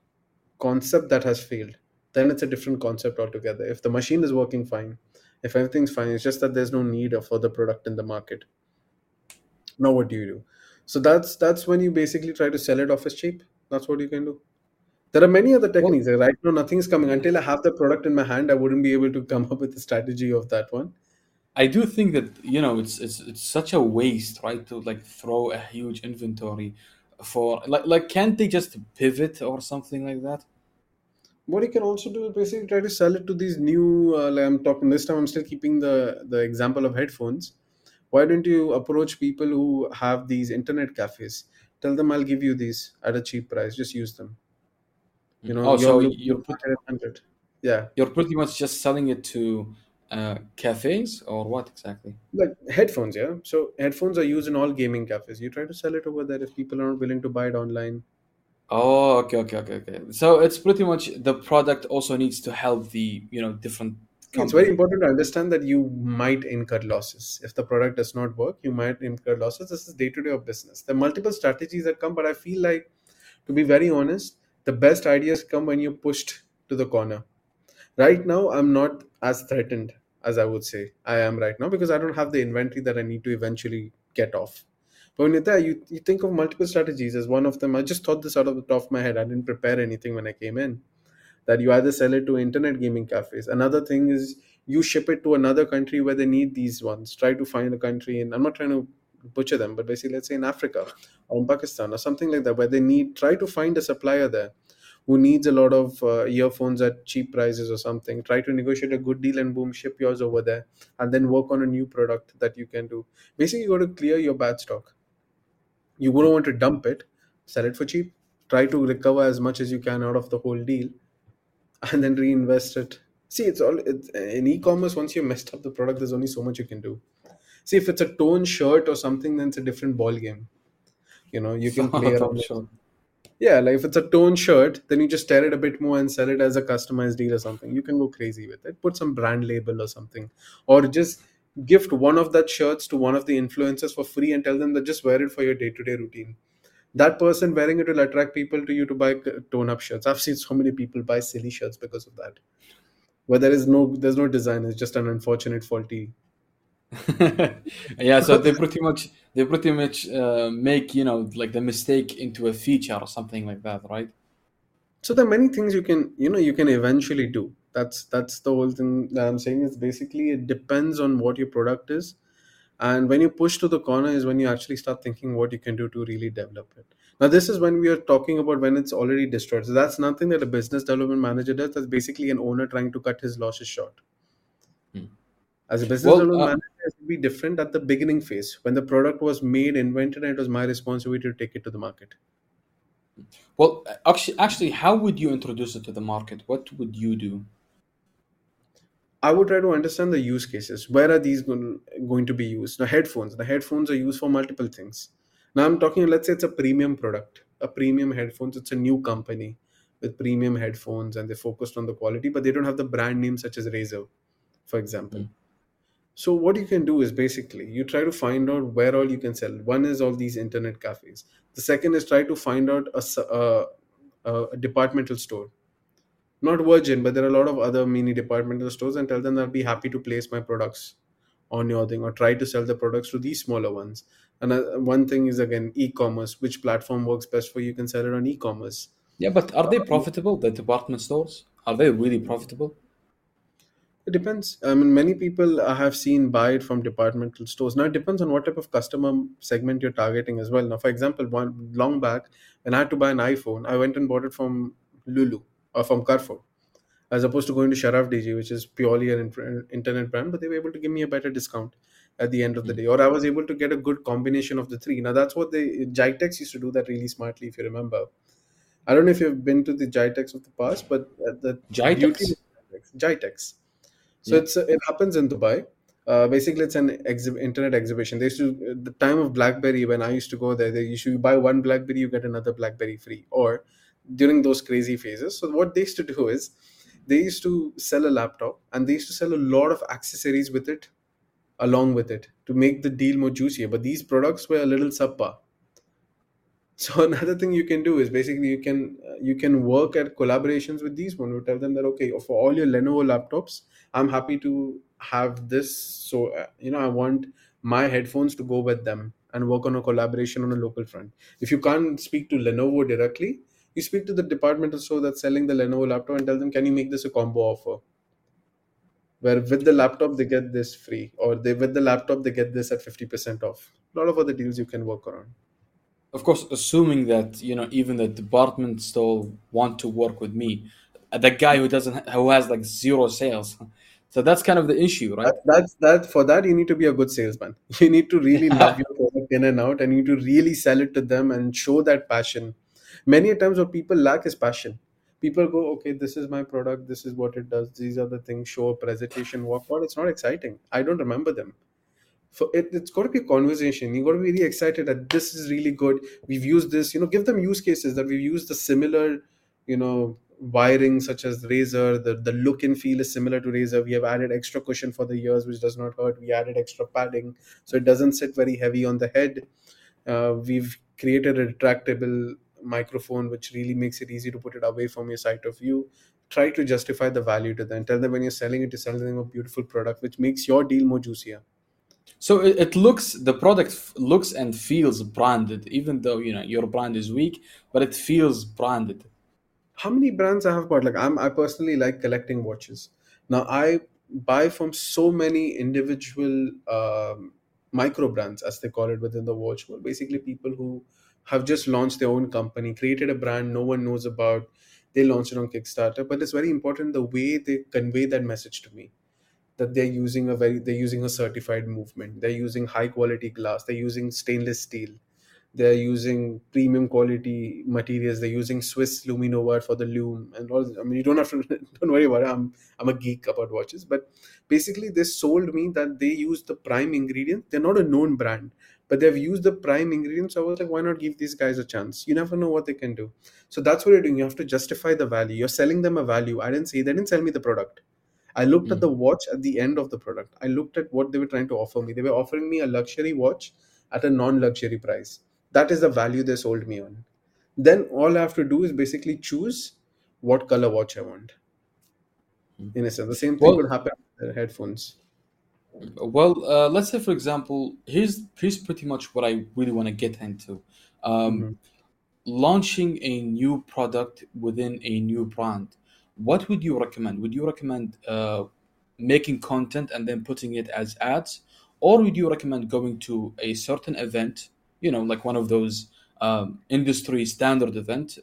concept that has failed then it's a different concept altogether. If the machine is working fine if everything's fine it's just that there's no need for the product in the market. Now what do you do? So that's that's when you basically try to sell it off as cheap. That's what you can do. There are many other well techniques right now nothing's coming. Until i have the product in my hand i wouldn't be able to come up with the strategy of that one I do think that you know it's it's it's such a waste, right? To like throw a huge inventory for like like can't they just pivot or something like that? what you can also do is basically try to sell it to these new uh, like i'm talking this time i'm still keeping the the example of headphones why don't you approach people who have these internet cafes tell them i'll give you these at a cheap price just use them you Mm. know Oh, you're so you're put, 100 yeah you're pretty much just selling it to uh, cafes or what exactly? like headphones yeah so headphones are used in all gaming cafes you try to sell it over there if people are not willing to buy it online Oh, okay, okay, okay, okay. So it's pretty much the product also needs to help the you know different it's very important to understand that you might incur losses. If the product does not work, you might incur losses. This is day to day of business. There are multiple strategies that come, but I feel like, to be very honest, the best ideas come when you're pushed to the corner. Right now, I'm not as threatened as I would say I am right now because I don't have the inventory that I need to eventually get off. But when you're there, you, you think of multiple strategies as one of them. I just thought this out of the top of my head. I didn't prepare anything when I came in that you either sell it to internet gaming cafes. Another thing is you ship it to another country where they need these ones. Try to find a country, and I'm not trying to butcher them, but basically, let's say in Africa or in Pakistan or something like that, where they need, try to find a supplier there who needs a lot of uh, earphones at cheap prices or something. Try to negotiate a good deal and boom, ship yours over there, and then work on a new product that you can do. Basically, you got to clear your bad stock. You wouldn't want to dump it, sell it for cheap. Try to recover as much as you can out of the whole deal and then reinvest it. See, it's all it's, in e-commerce. Once you messed up the product, there's only so much you can do. See, if it's a tone shirt or something, then it's a different ball game. You know, you can play around. sure. Yeah, like if it's a tone shirt, then you just tear it a bit more and sell it as a customized deal or something. You can go crazy with it. Put some brand label or something, or just gift one of that shirts to one of the influencers for free and tell them that just wear it for your day-to-day routine. That person wearing it will attract people to you to buy tone-up shirts. I've seen so many people buy silly shirts because of that where there is no there's no design it's just an unfortunate faulty yeah, so they pretty much they pretty much uh, make you know like the mistake into a feature or something like that, right? so there are many things you can you know you can eventually do. That's that's the whole thing that i'm saying is basically it depends on what your product is. And when you push to the corner is when you actually start thinking what you can do to really develop it. Now this is when we are talking about when it's already destroyed. So that's nothing that a business development manager does. That's basically an owner trying to cut his losses short. As a business Well, development uh, manager, it would be different at the beginning phase when the product was made, invented, and it was my responsibility to take it to the market. well, actually, actually, how would you introduce it to the market? What would you do? I would try to understand the use cases. Where are these going, going to be used? The headphones. The headphones are used for multiple things. Now I'm talking, let's say it's a premium product, a premium headphones. It's a new company with premium headphones and they focused on the quality, but they don't have the brand name such as Razer, for example. Mm. So what you can do is basically you try to find out where all you can sell. One is all these internet cafes. The second is try to find out a departmental store not Virgin, but there are a lot of other mini departmental stores and tell them I'll be happy to place my products on your thing or try to sell the products to these smaller ones. And one thing is again e-commerce. Which platform works best for you? You can sell it on e-commerce. Yeah, but are they Uh, profitable? The department stores are they really profitable? It depends. I mean, many people I have seen buy it from departmental stores. Now it depends on what type of customer segment you're targeting as well. Now, for example, one long back when I had to buy an iPhone, I went and bought it from Lulu or from Carrefour as opposed to going to Sharaf DG, which is purely an internet brand, but they were able to give me a better discount at the end of the Mm. day, or I was able to get a good combination of the three. Now that's what they GITEX used to do that really smartly, if you remember. I don't know if you've been to the GITEX of the past, but uh, the GITEX? GITEX. So Yeah. it's it happens in Dubai. Uh, basically, it's an exhi- internet exhibition. They used to the time of BlackBerry when I used to go there. They used to buy one BlackBerry, you get another BlackBerry free, or during those crazy phases. So what they used to do is they used to sell a laptop and they used to sell a lot of accessories with it along with it to make the deal more juicier. But these products were a little subpar. So another thing you can do is basically you can uh, you can work at collaborations with these one. You tell them that okay, for all your Lenovo laptops, I'm happy to have this. So uh, you know, I want my headphones to go with them and work on a collaboration on a local front. If you can't speak to Lenovo directly, you speak to the departmental store that's selling the Lenovo laptop and tell them, can you make this a combo offer? Where with the laptop they get this free, or they with the laptop they get this at fifty percent off. A lot of other deals you can work around. Of course, assuming that you know even the department still want to work with me, uh, the guy who doesn't who has like zero sales. So that's kind of the issue, right? That, that's that for that you need to be a good salesman. You need to really love your product in and out, and you need to really sell it to them and show that passion. Many a times what people lack is passion. People go, okay, this is my product, this is what it does, these are the things, show a presentation, walk out. It's not exciting. I don't remember them. For it, it's got to be a conversation. You got to be really excited that this is really good. We've used this, you know, give them use cases that we've used the similar, you know, wiring such as Razer. The the look and feel is similar to Razer. We have added extra cushion for the ears, which does not hurt. We added extra padding, so it doesn't sit very heavy on the head. Uh, we've created a retractable microphone, which really makes it easy to put it away from your sight of view. Try to justify the value to them. Tell them when you're selling it, you're selling them a beautiful product, which makes your deal more juicier. So it, it looks the product f- looks and feels branded, even though you know your brand is weak, but it feels branded. how many brands I have bought? Like I'm I personally like collecting watches. Now I buy from so many individual um, micro brands, as they call it within the watch world. Basically, people who have just launched their own company, created a brand no one knows about. They launched it on Kickstarter, but it's very important the way they convey that message to me that they're using a very they're using a certified movement. They're using high quality glass. They're using stainless steel. They're using premium quality materials. They're using swiss luminova for the lume and all i mean you don't have to don't worry about it. I'm i'm a geek about watches. But basically they sold me that they use the prime ingredients they're not a known brand but they've used the prime ingredients so i was like why not give these guys a chance? You never know what they can do. So that's what you're doing. You have to justify the value. You're selling them a value. I didn't say they didn't sell me the product I looked at the Mm. watch at the end of the product. I looked at what they were trying to offer me. They were offering me a luxury watch at a non luxury price. That is the value they sold me on. Then all I have to do is basically choose what color watch I want. Mm. In a sense, the same thing Well, happen with the headphones. well, uh, let's say for example, here's here's pretty much what I really want to get into. Um, hmm launching a new product within a new brand, what would you recommend? Would you recommend uh, making content and then putting it as ads, or would you recommend going to a certain event, you know, like one of those um, industry standard event?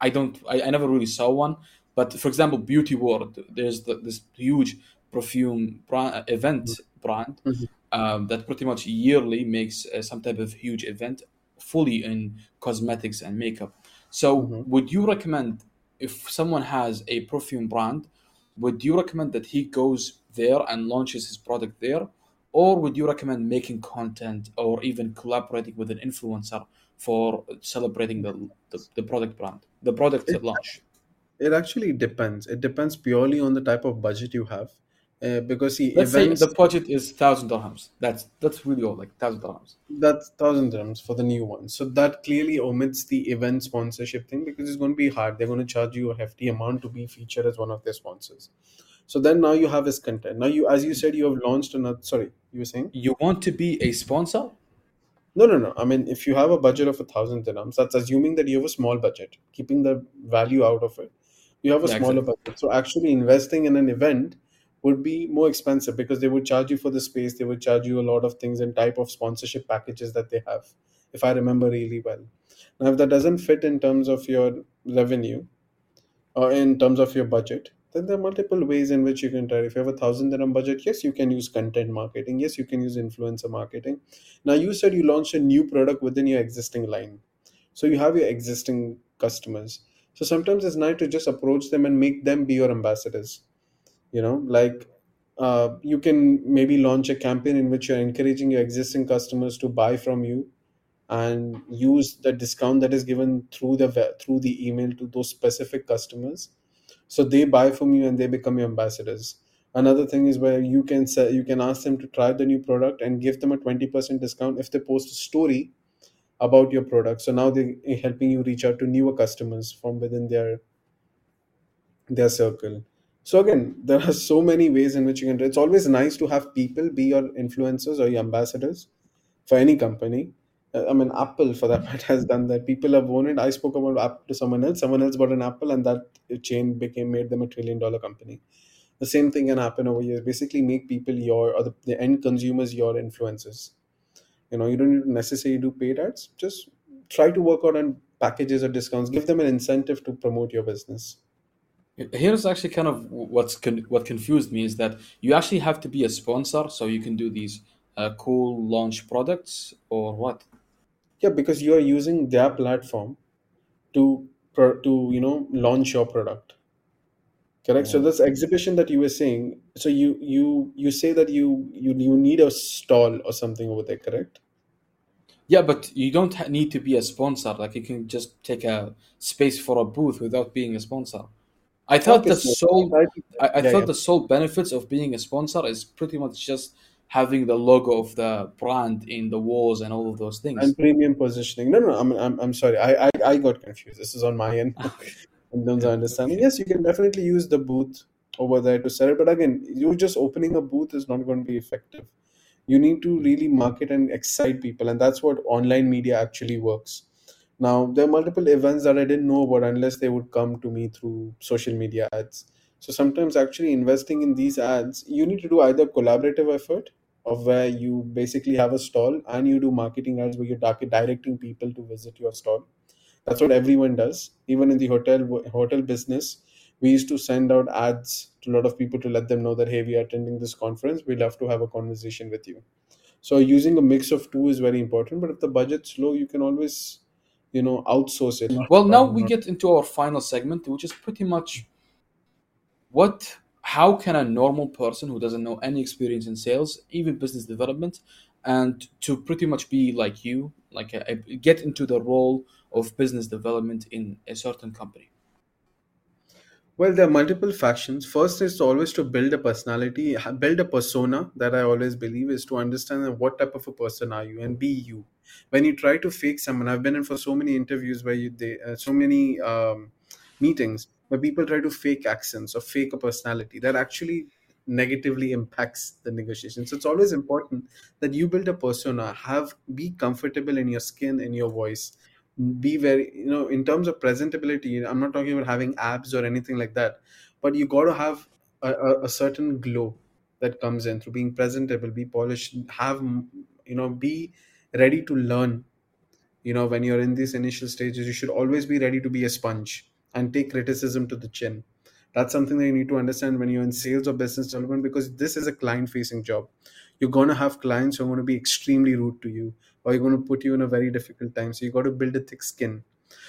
I don't, I, I never really saw one, but for example, Beauty World, there's the, this huge perfume brand, event brand Mhm. um, that pretty much yearly makes uh, some type of huge event fully in cosmetics and makeup. So, Mhm. would you recommend if someone has a perfume brand, would you recommend that he goes there and launches his product there? Or would you recommend making content or even collaborating with an influencer for celebrating the, the, the product brand, the product It launch? it actually depends. It depends purely on the type of budget you have, uh, because see, Let's say the budget is thousand dirhams. That's that's really all, like thousand dirhams. that's thousand dirhams for the new one. So that clearly omits the event sponsorship thing because it's going to be hard. They're going to charge you a hefty amount to be featured as one of their sponsors. So then now you have his content. Now you, as you said, you have launched another. Sorry, you were saying? You want to be a sponsor? No, no, no. I mean, if you have a budget of a thousand dirhams, that's assuming that you have a small budget, keeping the value out of it. You have a Yeah, smaller exactly. budget. So actually investing in an event would be more expensive because they would charge you for the space, they would charge you a lot of things and type of sponsorship packages that they have, if I remember really well. Now, if that doesn't fit in terms of your revenue or in terms of your budget, then there are multiple ways in which you can try. If you have a thousand dirham budget, yes, you can use content marketing. Yes, you can use influencer marketing. Now, you said you launched a new product within your existing line. So you have your existing customers. So sometimes it's nice to just approach them and make them be your ambassadors. You know, like uh, you can maybe launch a campaign in which you're encouraging your existing customers to buy from you and use the discount that is given through the through the email to those specific customers. So they buy from you and they become your ambassadors. Another thing is where you can say you can ask them to try the new product and give them a 20% discount if they post a story about your product. So now they're helping you reach out to newer customers from within their their circle so again there are so many ways in which you can it's always nice to have people be your influencers or your ambassadors for any company. Uh, I mean, Apple for that matter has done that. People have owned it. I spoke about Apple to someone else. Someone else bought an Apple, and that chain became made them a trillion dollar company. The same thing can happen over here. Basically, make people your or the, the end consumers your influencers. You know, you don't need to necessarily do paid ads. Just try to work out on packages or discounts. Give them an incentive to promote your business. Here's actually kind of what's con- what confused me is that you actually have to be a sponsor so you can do these uh, cool launch products or what? Yeah, because you are using their platform to pro- to you know launch your product. Correct. So Oh. this exhibition that you were saying, so you you you say that you you you need a stall or something over there, correct? Yeah, but you don't ha- need to be a sponsor. Like you can just take a space for a booth without being a sponsor. I thought the sole I, I yeah, thought yeah, the sole benefits of being a sponsor is pretty much just having the logo of the brand in the walls and all of those things and premium positioning. No, no, I'm I'm I'm sorry. I I, I got confused. This is on my end in terms of understanding. Yes, you can definitely use the booth over there to sell it, but again, you just opening a booth is not going to be effective. You need to really market and excite people, and that's what online media actually works. Now, there are multiple events that I didn't know about unless they would come to me through social media ads. So sometimes actually investing in these ads, you need to do either collaborative effort of where you basically have a stall and you do marketing ads where you're directing people to visit your stall. That's what everyone does. Even in the hotel hotel business, we used to send out ads to a lot of people to let them know that hey, we are attending this conference. We'd love to have a conversation with you. So using a mix of two is very important. But if the budget's low, you can always you know outsource it. Well, now we mm-hmm. get into our final segment, which is pretty much what how can a normal person who doesn't know any experience in sales even business development and to pretty much be like you like a, a- get into the role of business development in a certain company? Well there are multiple factions. First is to always to build a personality build a persona that i always believe is to understand what type of a person are you and be you when you try to fake someone i've been in for so many interviews where you they uh, so many um, meetings where people try to fake accents or fake a personality that actually negatively impacts the negotiation. So it's always important that you build a persona have be comfortable in your skin in your voice be very you know in terms of presentability i'm not talking about having abs or anything like that but you got to have a, a, a certain glow that comes in through being presentable be polished have you know be ready to learn you know when you're in these initial stages you should always be ready to be a sponge and take criticism to the chin That's something that you need to understand when you're in sales or business development because this is a client facing job. You're going to have clients who are going to be extremely rude to you or you're going to put you in a very difficult time. So you got to build a thick skin.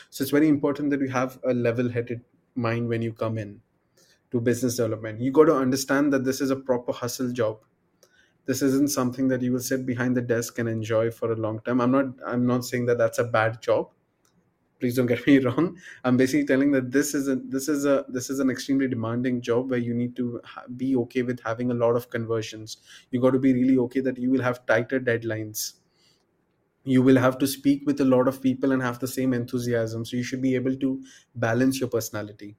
So it's very important that you have a level headed mind when you come in to business development. You got to understand that this is a proper hustle job. This isn't something that you will sit behind the desk and enjoy for a long time. I'm not I'm not saying that that's a bad job. Please don't get me wrong. I'm basically telling that this is a this is a this is an extremely demanding job where you need to be okay with having a lot of conversions. You got to be really okay that you will have tighter deadlines. You will have to speak with a lot of people and have the same enthusiasm. So you should be able to balance your personality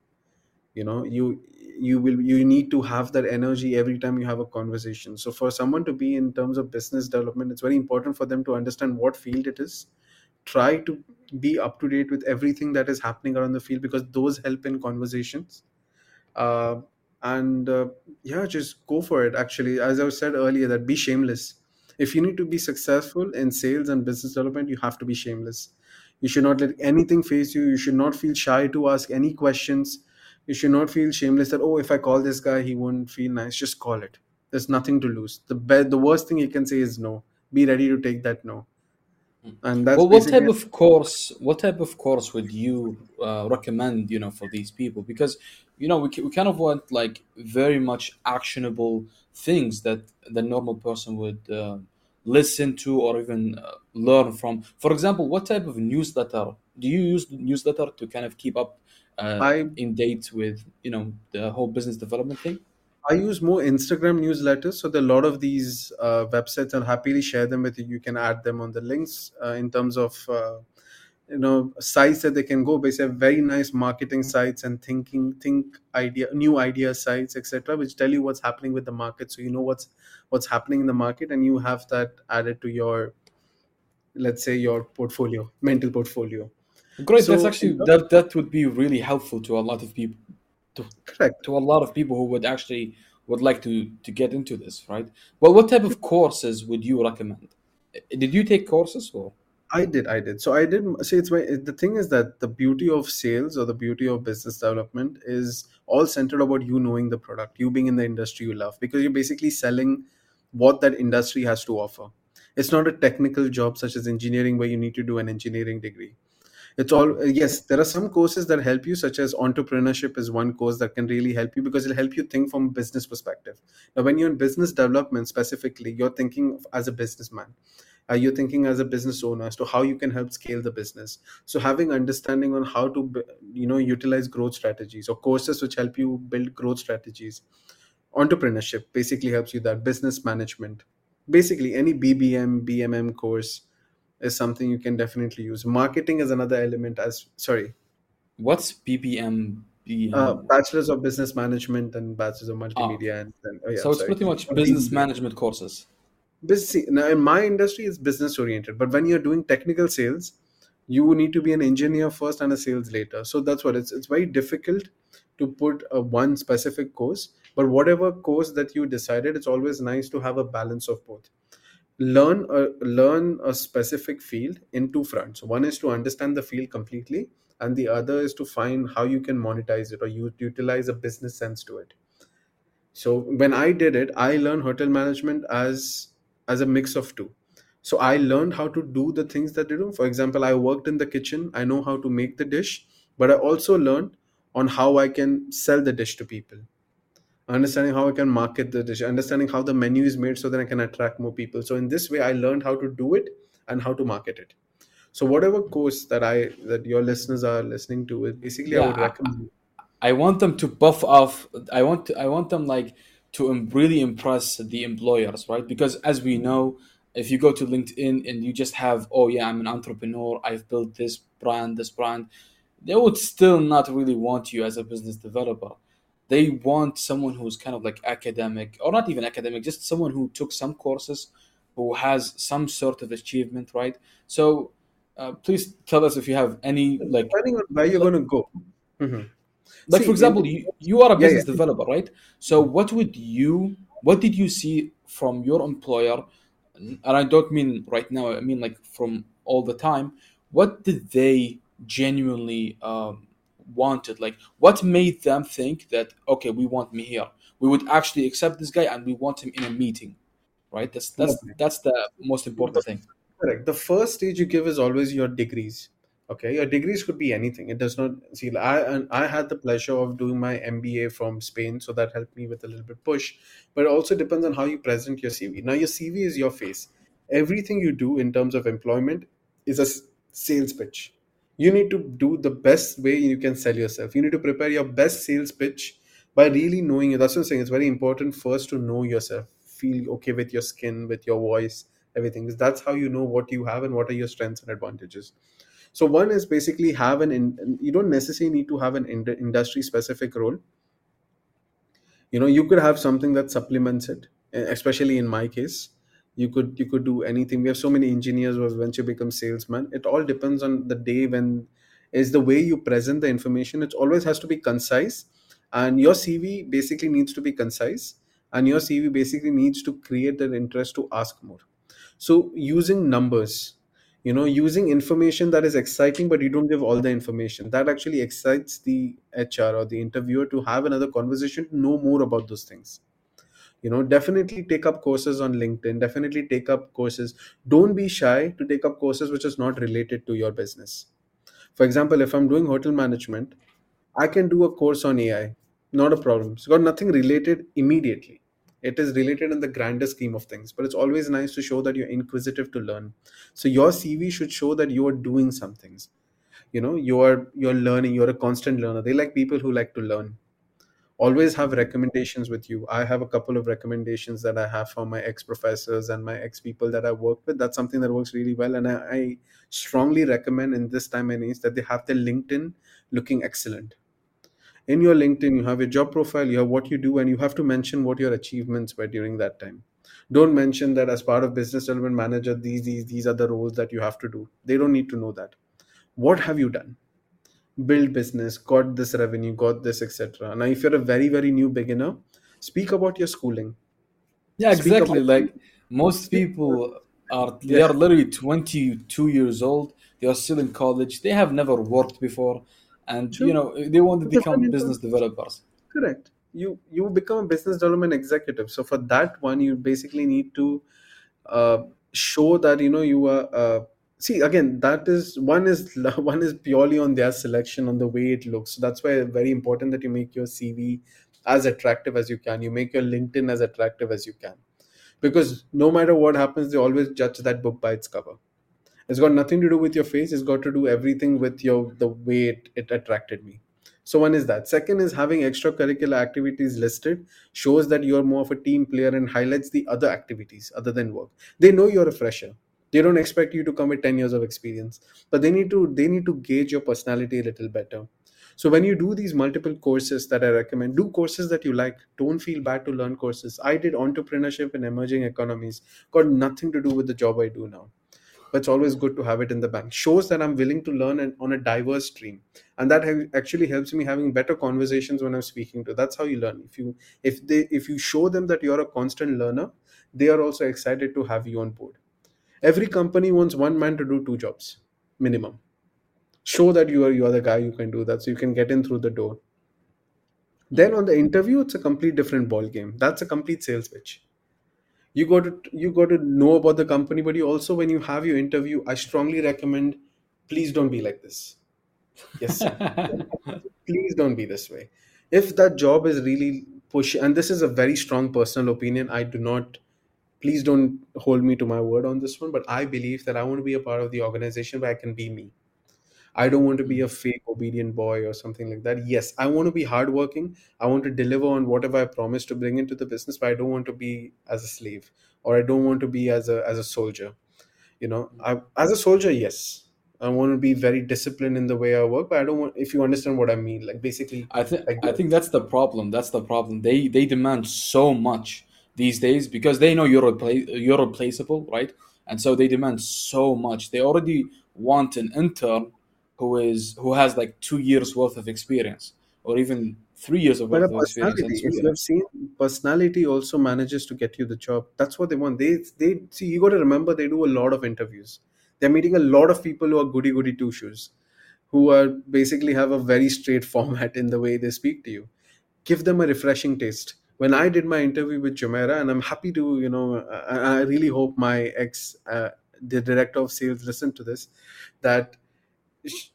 you know you you will you need to have that energy every time you have a conversation. So for someone to be in terms of business development it's very important for them to understand what field it is. Try to be up to date with everything that is happening around the field because those help in conversations. Uh, and uh, yeah just go for it actually. As i said earlier that be shameless. If you need to be successful in sales and business development you have to be shameless. You should not let anything face you. You should not feel shy to ask any questions you should not feel shameless that oh if i call this guy he won't feel nice just call it there's nothing to lose the be- the worst thing you can say is no be ready to take that no and that's Well, what type of course? What type of course would you uh, recommend? You know, for these people, because you know we, we kind of want like very much actionable things that the normal person would uh, listen to or even uh, learn from. For example, what type of newsletter do you use? Newsletter to kind of keep up uh, i in date with you know the whole business development thing. I use more Instagram newsletters. So there are a lot of these uh, websites. I'll happily share them with you. You can add them on the links uh, in terms of uh, you know sites that they can go. Basically, very nice marketing sites and thinking think idea new idea sites etc. Which tell you what's happening with the market, so you know what's what's happening in the market, and you have that added to your let's say your portfolio, mental portfolio. Great. That's So in actually that that would be really helpful to a lot of people to correct. to a lot of people who would actually would like to to get into this, right? Well, what type of courses would you recommend? Eh, did you take courses or? I did, I did. So I did see it's my the thing is that the beauty of sales or the beauty of business development is all centered about you knowing the product, you being in the industry you love, because you're basically selling what that industry has to offer. It's not a technical job such as engineering where you need to do an engineering degree. It's all yes, there are some courses that help you, such as entrepreneurship is one course that can really help you because it'll help you think from a business perspective. Now, when you're in business development specifically, you're thinking as a businessman. Uh, you're thinking as a business owner as to how you can help scale the business. So having understanding on how to you know utilize growth strategies or courses which help you build growth strategies. Entrepreneurship basically helps you that. Business management. Basically any bbm bmm course is something you can definitely use marketing is another element as sorry What's BPM? uh, bachelor's of business management and bachelor's of Ah, multimedia and oh yeah so it's sorry pretty much business management courses. Busy. Now, in my industry, it's business oriented. But when you're doing technical sales, you need to be an engineer first and a sales later. So that's what it's. It's very difficult to put a one specific course. But whatever course that you decided, it's always nice to have a balance of both. Learn a learn a specific field in two fronts. One is to understand the field completely, and the other is to find how you can monetize it or you utilize a business sense to it. So when i did it i learned hotel management as as a mix of two. So i learned how to do the things that they do. For example i worked in the kitchen. I know how to make the dish but i also learned on how i can sell the dish to people understanding how i can market the dish understanding how the menu is made so that i can attract more people so in this way i learned how to do it and how to market it so whatever course that i that your listeners are listening to basically i would recommend I want them to buff off. I want I want them like to really impress the employers, right? Because as we know, if you go to LinkedIn and you just have, oh yeah, I'm an entrepreneur, I've built this brand, this brand, they would still not really want you as a business developer. They want someone who's kind of like academic, or not even academic, just someone who took some courses, who has some sort of achievement, right? So, uh, please tell us if you have any like depending on where you're going to go Mhm. like see for in, example you, you are a yeah business yeah developer right so what would you what did you see from your employer and i don't mean right now i mean like from all the time what did they genuinely um, wanted? Like, what made them think that okay, we want me here? We would actually accept this guy and we want him in a meeting, right? That's that's Lovely. that's the most important thing. Correct. The first stage you give is always your degrees. Okay, your degrees could be anything. It does not see. I and I had the pleasure of doing my MBA from Spain, so that helped me with a little bit push. But it also depends on how you present your CV. Now, your CV is your face. Everything you do in terms of employment is a sales pitch. You need to do the best way you can sell yourself. You need to prepare your best sales pitch by really knowing it. That's what I'm saying. It's very important first to know yourself, feel okay with your skin, with your voice everything is that's how you know what you have and what are your strengths and advantages so one is basically have an in, you don't necessarily need to have an ind- industry specific role you know you could have something that supplements it especially in my case you could you could do anything. We have so many engineers who eventually become salesmen. It all depends on the day when is the way you present the information. It always has to be concise. And your cv basically needs to be concise. And your cv basically needs to create an interest to ask more. So using numbers you know using information that is exciting but you don't give all the information that actually excites the hr or the interviewer to have another conversation to know more about those things you know definitely take up courses on linkedin definitely take up courses don't be shy to take up courses which is not related to your business for example if i'm doing hotel management I can do a course on AI, not a problem. It's got nothing related immediately. It is related in the grander scheme of things, but it's always nice to show that you're inquisitive to learn. So your CV should show that you are doing some things. You know, you are you're learning. You're a constant learner. They like people who like to learn. Always have recommendations with you. I have a couple of recommendations that I have from my ex professors and my ex people that I work with. That's something that works really well, and I, I strongly recommend in this time and age that they have their LinkedIn looking excellent. In your linkedin you have your job profile you have what you do and you have to mention what your achievements were during that time. Don't mention that as part of business development manager these these these are the roles that you have to do. They don't need to know that. What have you done build business got this revenue got this etc now if you're a very very new beginner speak about your schooling Yeah, speak exactly. about Like most people are, they yeah are literally 22 years old. They are still in college. They have never worked before, and you know they want to become business developers. correct you you become a business development executive so for that one you basically need to uh, show that you know you are uh, see again that is one is one is purely on their selection on the way it looks. So that's why very important that you make your cv as attractive as you can. You make your linkedin as attractive as you can. Because no matter what happens they always judge that book by its cover. It's got nothing to do with your face. It's got to do everything with your the way it, it attracted me. So one is that. Second is having extracurricular activities listed shows that you're more of a team player and highlights the other activities other than work. They know you're a fresher they don't expect you to come with 10 years of experience but they need to they need to gauge your personality a little better. So when you do these multiple courses that i recommend do courses that you like. Don't feel bad to learn courses. I did entrepreneurship in emerging economies. Got nothing to do with the job i do now. But it's always good to have it in the bank. Shows that i'm willing to learn and on a diverse stream. And that ha- actually helps me having better conversations when i'm speaking to. That's how you learn. If you if they if you show them that you're a constant learner they are also excited to have you on board every company wants one man to do two jobs minimum. Show that you are you are the guy who can do that so you can get in through the door. Then on the interview it's a complete different ball game that's a complete sales pitch. You got to you got to know about the company but you also when you have your interview i strongly recommend please don't be like this. Yes please don't be this way. If that job is really push and this is a very strong personal opinion i do not please don't hold me to my word on this one but i believe that i want to be a part of the organization where i can be me I don't want to be a fake obedient boy or something like that. Yes, I want to be hardworking. I want to deliver on whatever I promised to bring into the business, but I don't want to be as a slave or I don't want to be as a as a soldier. You know, I as a soldier, yes, I want to be very disciplined in the way I work, but I don't want if you understand what I mean, like basically I think like I think that's the problem. That's the problem. They they demand so much these days because they know you're repla- you're replaceable, right? And so they demand so much. They already want an intern who is who has like two years worth of experience or even three years of But worth of experience in personality, if you have seen, personality also manages to get you the job. That's what they want. They they see you got to remember they do a lot of interviews. They're meeting a lot of people who are goody goody two shoes. who are basically have a very straight format in the way they speak to you give them a refreshing taste when i did my interview with jumeirah and i'm happy to you know i, I really hope my ex uh, the director of sales listened to this that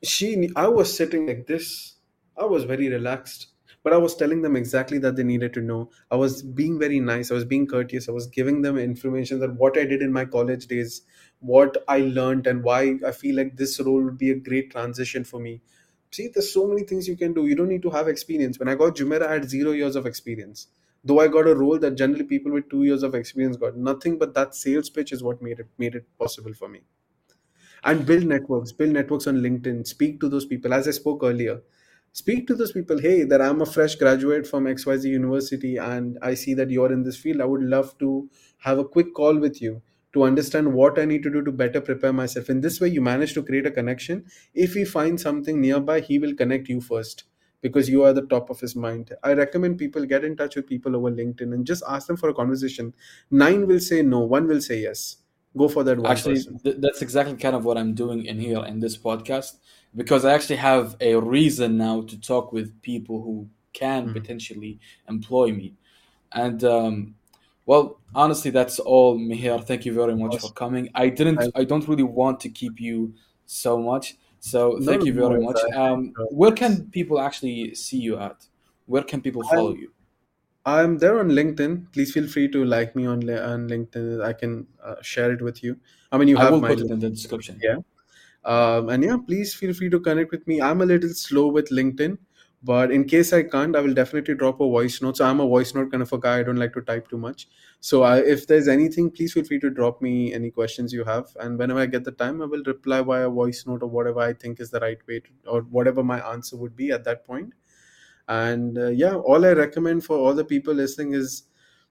she i was sitting like this. I was very relaxed but i was telling them exactly that they needed to know. I was being very nice. I was being courteous. I was giving them information that what i did in my college days what i learned and why i feel like this role would be a great transition for me. See there's so many things you can do. You don't need to have experience. When i got jumeirah i had zero years of experience though i got a role that generally people with two years of experience got nothing but that sales pitch is what made it made it possible for me. And build networks build networks on linkedin. Speak to those people. As i spoke earlier speak to those people. Hey that i'm a fresh graduate from xyz university and i see that you're in this field. I would love to have a quick call with you to understand what i need to do to better prepare myself. In this way you manage to create a connection. If he finds something nearby he will connect you first because you are the top of his mind i recommend people get in touch with people over linkedin and just ask them for a conversation nine will say no one will say yes go for that one Actually, th- that's exactly kind of what I'm doing in here in this podcast because I actually have a reason now to talk with people who can Mhm. potentially employ me. And um, well, honestly, that's all, Mihir. Thank you very much for coming. I didn't, I don't really want to keep you so much. So no, thank you very worries. much. Um, where can people actually see you at? Where can people follow I'm, you? I'm there on LinkedIn. Please feel free to like me on, on LinkedIn. I can uh, share it with you. I mean, you I have will my put it in the description. Yeah. Um, and yeah, please feel free to connect with me. I'm a little slow with LinkedIn, but in case I can't, I will definitely drop a voice note. So I'm a voice note kind of a guy. I don't like to type too much. So I, if there's anything, please feel free to drop me any questions you have. And whenever I get the time, I will reply via voice note or whatever I think is the right way to, or whatever my answer would be at that point. And uh, yeah, all I recommend for all the people listening is,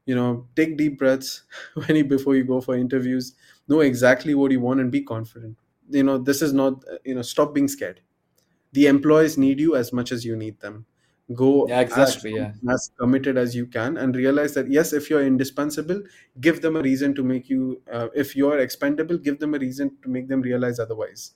you know, take deep breaths when you before you go for interviews. Know exactly what you want and be confident. You know, this is not. uh, You know, stop being scared. The employees need you as much as you need them. Go Yeah, as exactly. strong, Yeah. as committed as you can, and realize that yes, if you're indispensable, give them a reason to make you. Uh, if you're expendable, give them a reason to make them realize otherwise.